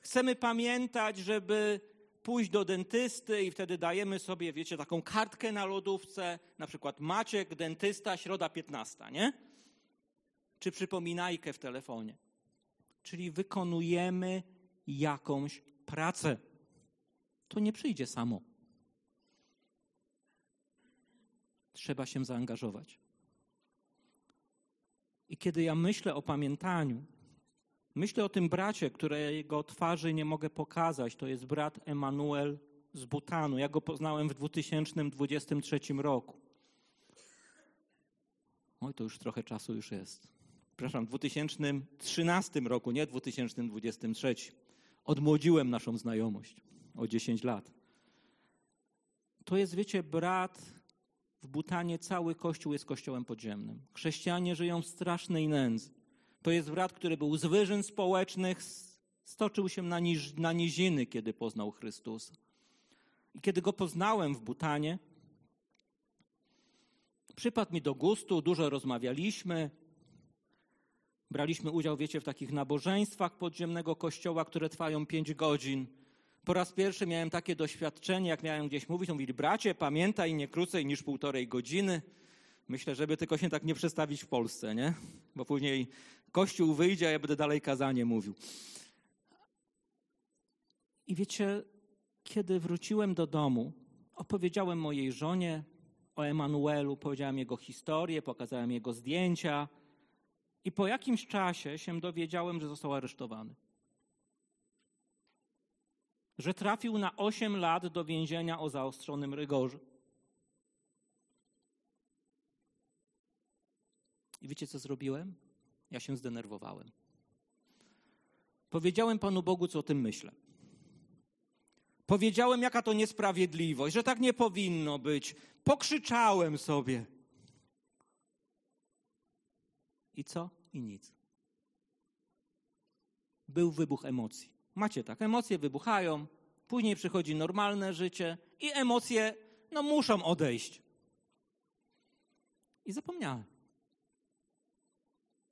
B: Chcemy pamiętać, żeby pójść do dentysty i wtedy dajemy sobie, wiecie, taką kartkę na lodówce, na przykład Maciek, dentysta, środa 15, nie? Czy przypominajkę w telefonie. Czyli wykonujemy jakąś pracę. To nie przyjdzie samo. Trzeba się zaangażować. I kiedy ja myślę o pamiętaniu, myślę o tym bracie, którego twarzy nie mogę pokazać. To jest brat Emanuel z Butanu. Ja go poznałem w 2023 roku. Oj, to już trochę czasu już jest. Przepraszam, w 2013 roku, nie 2023. Odmłodziłem naszą znajomość o 10 lat. To jest, wiecie, brat w Butanie cały kościół jest kościołem podziemnym. Chrześcijanie żyją w strasznej nędzy. To jest brat, który był z wyżyn społecznych, stoczył się na, na niziny, kiedy poznał Chrystusa. I kiedy go poznałem w Butanie, przypadł mi do gustu, dużo rozmawialiśmy. Braliśmy udział, wiecie, w takich nabożeństwach podziemnego kościoła, które trwają pięć godzin. Po raz pierwszy miałem takie doświadczenie, jak miałem gdzieś mówić, to mówili, bracie, pamiętaj, nie krócej niż półtorej godziny. Myślę, żeby tylko się tak nie przestawić w Polsce, nie? Bo później Kościół wyjdzie, a ja będę dalej kazanie mówił. I wiecie, kiedy wróciłem do domu, opowiedziałem mojej żonie o Emanuelu, powiedziałem jego historię, pokazałem jego zdjęcia i po jakimś czasie się dowiedziałem, że został aresztowany że trafił na 8 lat do więzienia o zaostrzonym rygorze. I wiecie, co zrobiłem? Ja się zdenerwowałem. Powiedziałem Panu Bogu, co o tym myślę. Powiedziałem, jaka to niesprawiedliwość, że tak nie powinno być. Pokrzyczałem sobie. I co? I nic. Był wybuch emocji. Macie tak, emocje wybuchają, później przychodzi normalne życie i emocje no muszą odejść. I zapomniałem.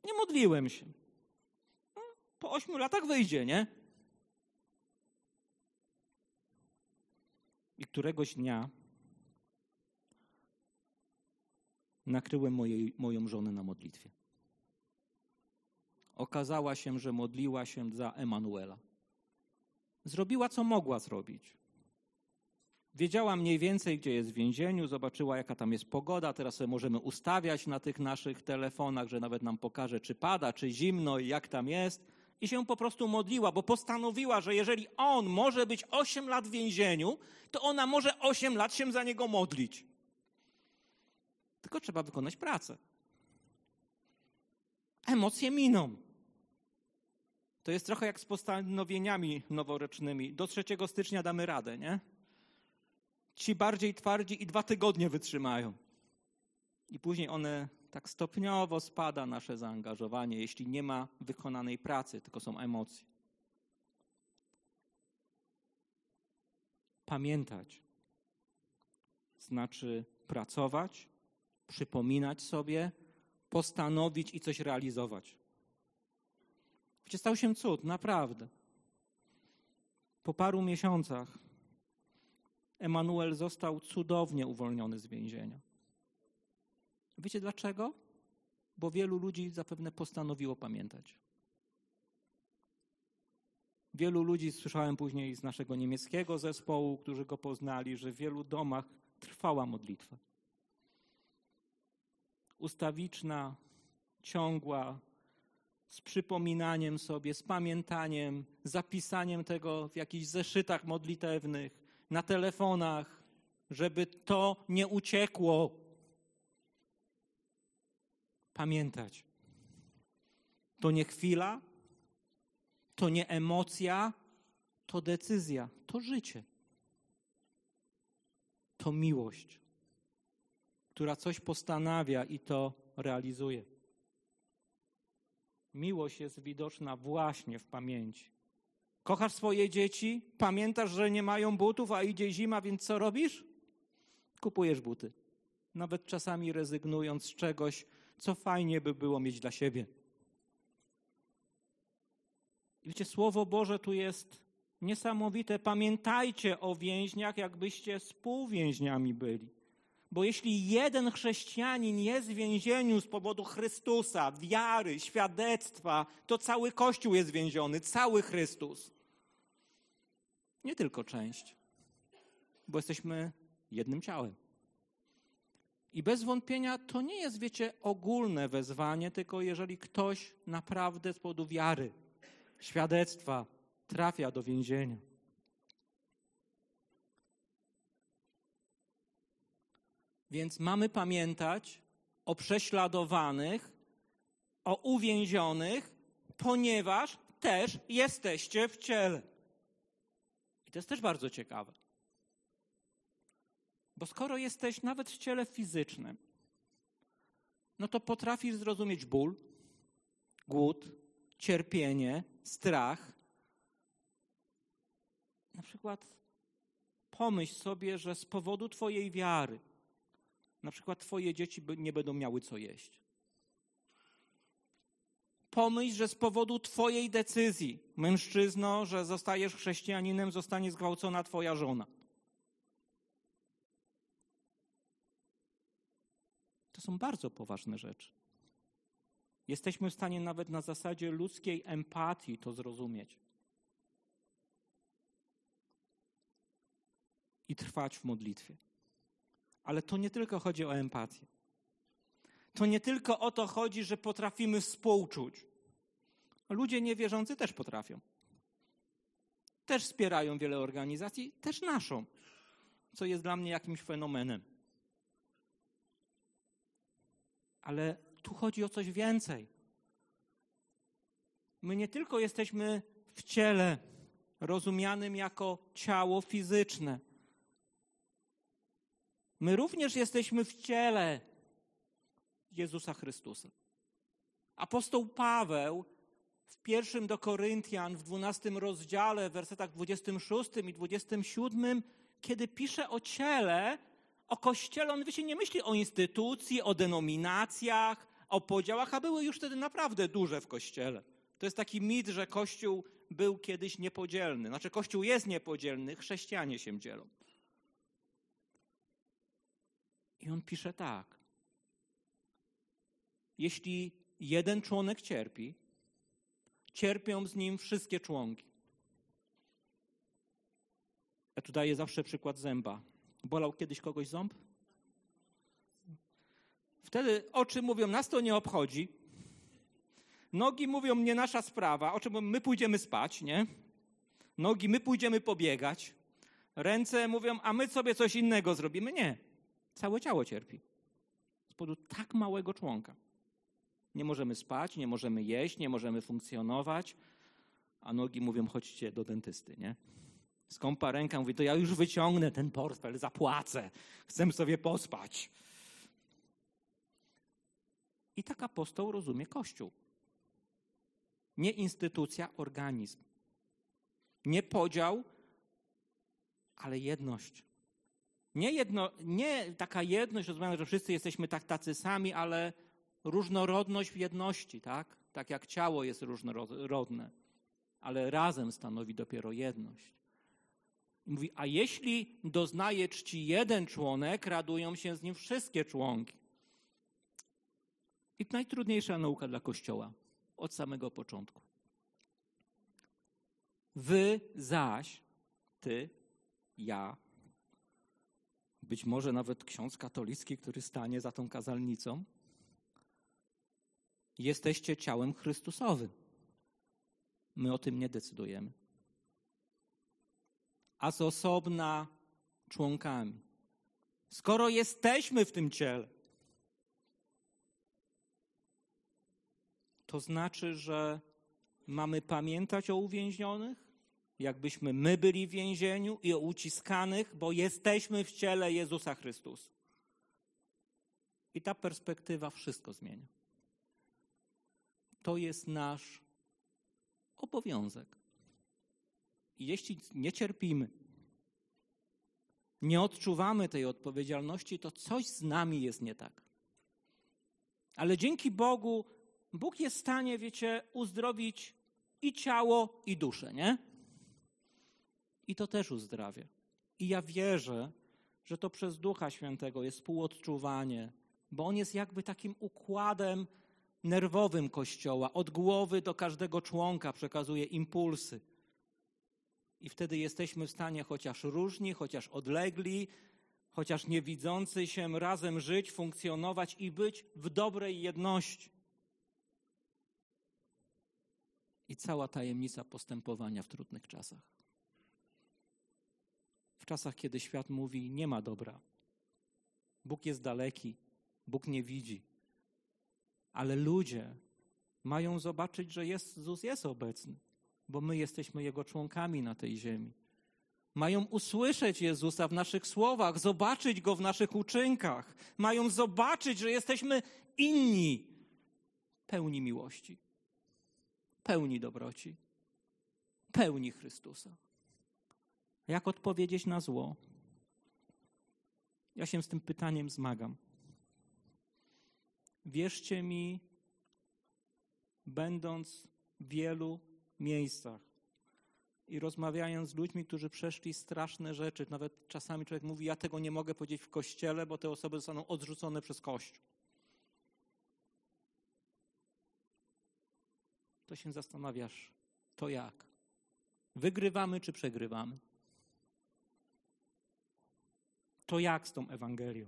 B: Nie modliłem się. No, po ośmiu latach wyjdzie, nie? I któregoś dnia nakryłem mojej, moją żonę na modlitwie. Okazała się, że modliła się za Emanuela. Zrobiła, co mogła zrobić. Wiedziała mniej więcej, gdzie jest w więzieniu, zobaczyła, jaka tam jest pogoda. Teraz sobie możemy ustawiać na tych naszych telefonach, że nawet nam pokaże, czy pada, czy zimno i jak tam jest. I się po prostu modliła, bo postanowiła, że jeżeli on może być 8 lat w więzieniu, to ona może 8 lat się za niego modlić. Tylko trzeba wykonać pracę. Emocje miną. To jest trochę jak z postanowieniami noworocznymi. Do 3 stycznia damy radę, nie? Ci bardziej twardzi i dwa tygodnie wytrzymają. I później one tak stopniowo spada nasze zaangażowanie, jeśli nie ma wykonanej pracy, tylko są emocje. Pamiętać znaczy pracować, przypominać sobie, postanowić i coś realizować. Wiecie, stał się cud, naprawdę. Po paru miesiącach Emanuel został cudownie uwolniony z więzienia. Wiecie dlaczego? Bo wielu ludzi zapewne postanowiło pamiętać. Wielu ludzi słyszałem później z naszego niemieckiego zespołu, którzy go poznali, że w wielu domach trwała modlitwa. Ustawiczna, ciągła, z przypominaniem sobie, z pamiętaniem, zapisaniem tego w jakichś zeszytach modlitewnych, na telefonach, żeby to nie uciekło. Pamiętać. To nie chwila, to nie emocja, to decyzja, to życie. To miłość, która coś postanawia i to realizuje. Miłość jest widoczna właśnie w pamięci. Kochasz swoje dzieci, pamiętasz, że nie mają butów, a idzie zima, więc co robisz? Kupujesz buty. Nawet czasami rezygnując z czegoś, co fajnie by było mieć dla siebie. I wiecie, Słowo Boże tu jest niesamowite. Pamiętajcie o więźniach, jakbyście współwięźniami byli. Bo jeśli jeden chrześcijanin jest w więzieniu z powodu Chrystusa, wiary, świadectwa, to cały Kościół jest więziony, cały Chrystus. Nie tylko część, bo jesteśmy jednym ciałem. I bez wątpienia to nie jest, wiecie, ogólne wezwanie, tylko jeżeli ktoś naprawdę z powodu wiary, świadectwa trafia do więzienia. Więc mamy pamiętać o prześladowanych, o uwięzionych, ponieważ też jesteście w ciele. I to jest też bardzo ciekawe. Bo skoro jesteś nawet w ciele fizycznym, no to potrafisz zrozumieć ból, głód, cierpienie, strach. Na przykład pomyśl sobie, że z powodu Twojej wiary, na przykład Twoje dzieci nie będą miały co jeść. Pomyśl, że z powodu Twojej decyzji, mężczyzno, że zostajesz chrześcijaninem, zostanie zgwałcona Twoja żona. To są bardzo poważne rzeczy. Jesteśmy w stanie nawet na zasadzie ludzkiej empatii to zrozumieć. I trwać w modlitwie. Ale to nie tylko chodzi o empatię. To nie tylko o to chodzi, że potrafimy współczuć. Ludzie niewierzący też potrafią. Też wspierają wiele organizacji, też naszą, co jest dla mnie jakimś fenomenem. Ale tu chodzi o coś więcej. My nie tylko jesteśmy w ciele, rozumianym jako ciało fizyczne. My również jesteśmy w ciele Jezusa Chrystusa. Apostoł Paweł w pierwszym do Koryntian, w dwunastym rozdziale, w wersetach 26 i 27, kiedy pisze o ciele, o kościele, on wiecie, nie myśli o instytucji, o denominacjach, o podziałach, a były już wtedy naprawdę duże w kościele. To jest taki mit, że kościół był kiedyś niepodzielny. Znaczy, kościół jest niepodzielny, chrześcijanie się dzielą. I on pisze tak. jeśli jeden członek cierpi, cierpią z nim wszystkie członki. Ja tu daję zawsze przykład zęba. Bolał kiedyś kogoś ząb? Wtedy oczy mówią, nas to nie obchodzi. Nogi mówią, nie nasza sprawa. Oczy mówią, my pójdziemy spać, nie? Nogi, my pójdziemy pobiegać. Ręce mówią, a my sobie coś innego zrobimy. Nie. Całe ciało cierpi. Z powodu tak małego członka. Nie możemy spać, nie możemy jeść, nie możemy funkcjonować, a nogi mówią, chodźcie do dentysty, nie? Skąpa ręka mówi, to ja już wyciągnę ten portfel, zapłacę, chcę sobie pospać. I tak apostoł rozumie Kościół. Nie instytucja, organizm. Nie podział, ale jedność. Nie, jedno, nie taka jedność, rozumiana, że wszyscy jesteśmy tak tacy sami, ale różnorodność w jedności, tak? Tak jak ciało jest różnorodne, ale razem stanowi dopiero jedność. I mówi, a jeśli doznaje czci jeden członek, radują się z nim wszystkie członki. I najtrudniejsza nauka dla Kościoła od samego początku. Wy zaś, ty, ja, być może nawet ksiądz katolicki, który stanie za tą kazalnicą, jesteście ciałem Chrystusowym. My o tym nie decydujemy. A z osobna członkami. Skoro jesteśmy w tym ciele, to znaczy, że mamy pamiętać o uwięzionych, jakbyśmy my byli w więzieniu i uciskanych, bo jesteśmy w ciele Jezusa Chrystusa. I ta perspektywa wszystko zmienia. To jest nasz obowiązek. Jeśli nie cierpimy, nie odczuwamy tej odpowiedzialności, to coś z nami jest nie tak. Ale dzięki Bogu, Bóg jest w stanie, wiecie, uzdrowić i ciało, i duszę, nie? I to też uzdrawia. I ja wierzę, że to przez Ducha Świętego jest współodczuwanie, bo On jest jakby takim układem nerwowym Kościoła. Od głowy do każdego członka przekazuje impulsy. I wtedy jesteśmy w stanie chociaż różni, chociaż odlegli, chociaż niewidzący się razem żyć, funkcjonować i być w dobrej jedności. I cała tajemnica postępowania w trudnych czasach. W czasach, kiedy świat mówi, nie ma dobra. Bóg jest daleki, Bóg nie widzi. Ale ludzie mają zobaczyć, że Jezus jest obecny, bo my jesteśmy Jego członkami na tej ziemi. Mają usłyszeć Jezusa w naszych słowach, zobaczyć Go w naszych uczynkach. Mają zobaczyć, że jesteśmy inni, pełni miłości, pełni dobroci, pełni Chrystusa. Jak odpowiedzieć na zło? Ja się z tym pytaniem zmagam. Wierzcie mi, będąc w wielu miejscach i rozmawiając z ludźmi, którzy przeszli straszne rzeczy, nawet czasami człowiek mówi: Ja tego nie mogę powiedzieć w kościele, bo te osoby zostaną odrzucone przez kościół. To się zastanawiasz, to jak? Wygrywamy czy przegrywamy? To jak z tą Ewangelią?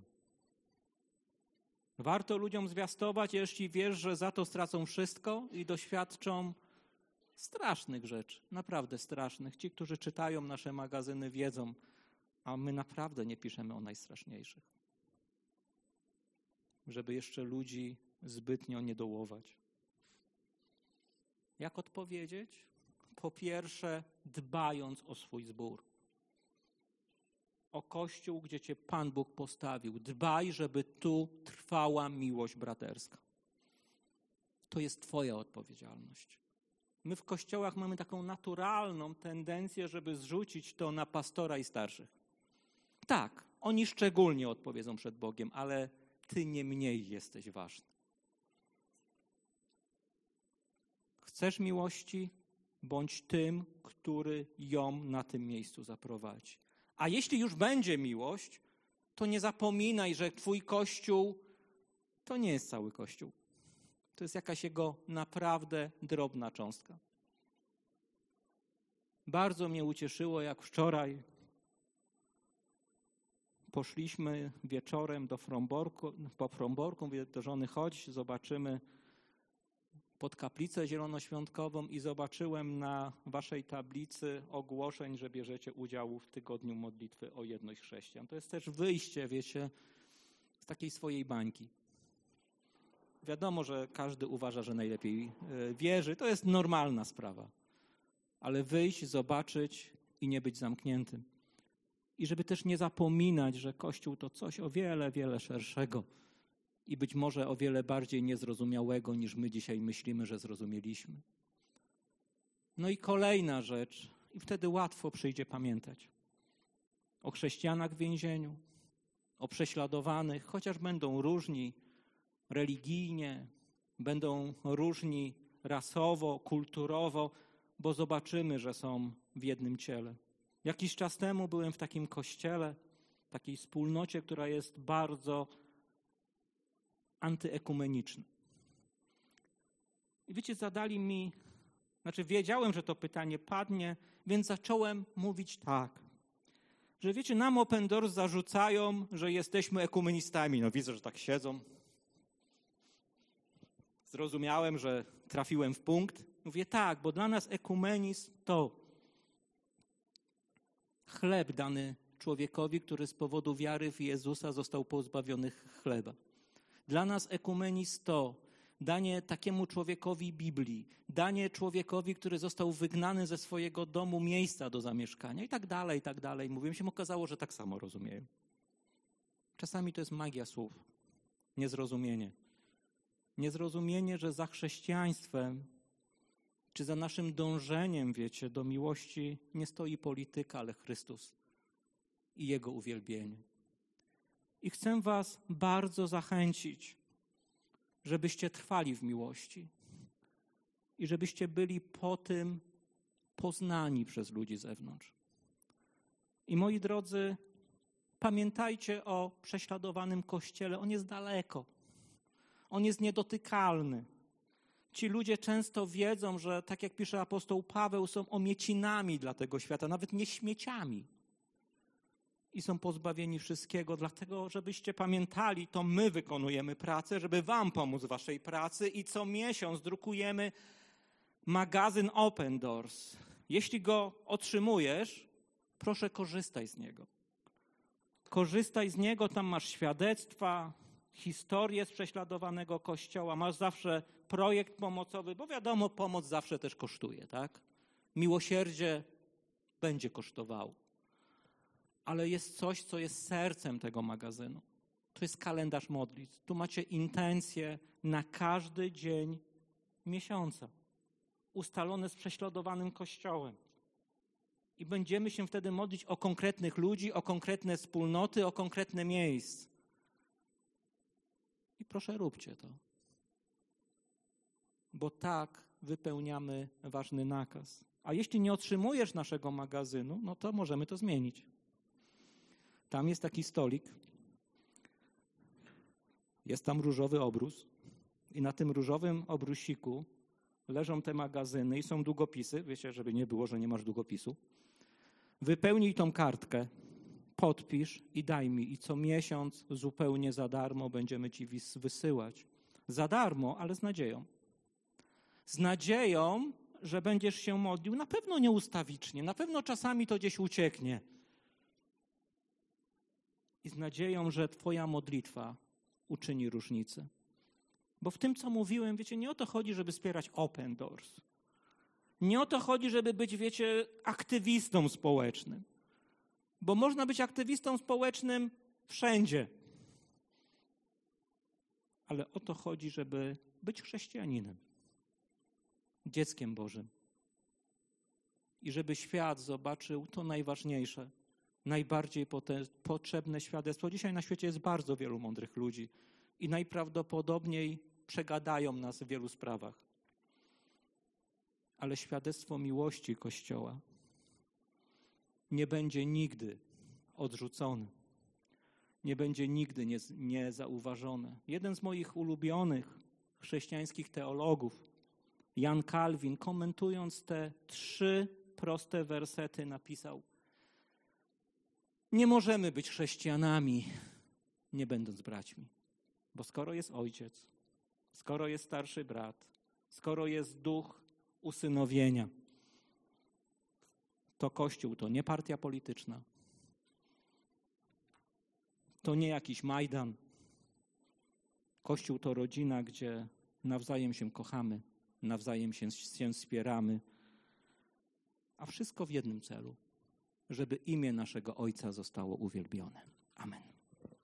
B: Warto ludziom zwiastować, jeśli wiesz, że za to stracą wszystko i doświadczą strasznych rzeczy, naprawdę strasznych. Ci, którzy czytają nasze magazyny, wiedzą, a my naprawdę nie piszemy o najstraszniejszych. Żeby jeszcze ludzi zbytnio nie dołować. Jak odpowiedzieć? Po pierwsze, dbając o swój zbór o Kościół, gdzie Cię Pan Bóg postawił. Dbaj, żeby tu trwała miłość braterska. To jest Twoja odpowiedzialność. My w kościołach mamy taką naturalną tendencję, żeby zrzucić to na pastora i starszych. Tak, oni szczególnie odpowiedzą przed Bogiem, ale Ty nie mniej jesteś ważny. Chcesz miłości? Bądź tym, który ją na tym miejscu zaprowadzi. A jeśli już będzie miłość, to nie zapominaj, że Twój kościół to nie jest cały kościół. To jest jakaś jego naprawdę drobna cząstka. Bardzo mnie ucieszyło, jak wczoraj poszliśmy wieczorem do Fromborku, po Fromborku, mówię do żony, chodź, zobaczymy pod kaplicę zielonoświątkową i zobaczyłem na waszej tablicy ogłoszeń, że bierzecie udział w tygodniu modlitwy o jedność chrześcijan. To jest też wyjście, wiecie, z takiej swojej bańki. Wiadomo, że każdy uważa, że najlepiej e, wierzy. To jest normalna sprawa. Ale wyjść, zobaczyć i nie być zamkniętym. I żeby też nie zapominać, że Kościół to coś o wiele, wiele szerszego i być może o wiele bardziej niezrozumiałego niż my dzisiaj myślimy, że zrozumieliśmy. No i kolejna rzecz, i wtedy łatwo przyjdzie pamiętać o chrześcijanach w więzieniu, o prześladowanych, chociaż będą różni religijnie, będą różni rasowo, kulturowo, bo zobaczymy, że są w jednym ciele. Jakiś czas temu byłem w takim kościele, takiej wspólnocie, która jest bardzo antyekumeniczna. I wiecie, zadali mi, znaczy wiedziałem, że to pytanie padnie, więc zacząłem mówić tak. Że wiecie, nam Open Doors zarzucają, że jesteśmy ekumenistami. No widzę, że tak siedzą. Zrozumiałem, że trafiłem w punkt. Mówię tak, bo dla nas ekumenizm to chleb dany człowiekowi, który z powodu wiary w Jezusa został pozbawiony chleba. Dla nas ekumenizm to danie takiemu człowiekowi Biblii, danie człowiekowi, który został wygnany ze swojego domu, miejsca do zamieszkania i tak dalej, i tak dalej. Mówiłem się, okazało, że tak samo rozumieją. Czasami to jest magia słów, niezrozumienie. Niezrozumienie, że za chrześcijaństwem czy za naszym dążeniem, wiecie, do miłości nie stoi polityka, ale Chrystus i Jego uwielbienie. I chcę Was bardzo zachęcić, żebyście trwali w miłości i żebyście byli po tym poznani przez ludzi zewnątrz. I moi drodzy, pamiętajcie o prześladowanym kościele. On jest daleko, on jest niedotykalny. Ci ludzie często wiedzą, że tak jak pisze apostoł Paweł, są omiecinami dla tego świata, nawet nie śmieciami. I są pozbawieni wszystkiego, dlatego żebyście pamiętali, to my wykonujemy pracę, żeby Wam pomóc w Waszej pracy i co miesiąc drukujemy magazyn Open Doors. Jeśli go otrzymujesz, proszę korzystaj z niego. Korzystaj z niego, tam masz świadectwa, historię z prześladowanego kościoła, masz zawsze projekt pomocowy, bo wiadomo, pomoc zawsze też kosztuje, tak? Miłosierdzie będzie kosztowało. Ale jest coś, co jest sercem tego magazynu. To jest kalendarz modlitw. Tu macie intencje na każdy dzień miesiąca, ustalone z prześladowanym kościołem. I będziemy się wtedy modlić o konkretnych ludzi, o konkretne wspólnoty, o konkretne miejsca. I proszę, róbcie to. Bo tak wypełniamy ważny nakaz. A jeśli nie otrzymujesz naszego magazynu, no to możemy to zmienić. Tam jest taki stolik. Jest tam różowy obrus. I na tym różowym obrusiku leżą te magazyny i są długopisy. Wiecie, żeby nie było, że nie masz długopisu. Wypełnij tą kartkę podpisz i daj mi. I co miesiąc zupełnie za darmo będziemy ci wysyłać. Za darmo, ale z nadzieją. Z nadzieją, że będziesz się modlił, na pewno nieustawicznie, na pewno czasami to gdzieś ucieknie. I z nadzieją, że Twoja modlitwa uczyni różnicę. Bo w tym, co mówiłem, wiecie, nie o to chodzi, żeby wspierać open doors. Nie o to chodzi, żeby być, wiecie, aktywistą społecznym. Bo można być aktywistą społecznym wszędzie. Ale o to chodzi, żeby być chrześcijaninem, dzieckiem Bożym. I żeby świat zobaczył to najważniejsze, najbardziej potrzebne świadectwo. Dzisiaj na świecie jest bardzo wielu mądrych ludzi i najprawdopodobniej przegadają nas w wielu sprawach. Ale świadectwo miłości Kościoła nie będzie nigdy odrzucony. Nie będzie nigdy niezauważony. Jeden z moich ulubionych chrześcijańskich teologów. Jan Kalwin, komentując te trzy proste wersety, napisał: Nie możemy być chrześcijanami, nie będąc braćmi, bo skoro jest ojciec, skoro jest starszy brat, skoro jest duch usynowienia, to Kościół to nie partia polityczna, to nie jakiś Majdan. Kościół to rodzina, gdzie nawzajem się kochamy, nawzajem się, się wspieramy, a wszystko w jednym celu, żeby imię naszego Ojca zostało uwielbione. Amen.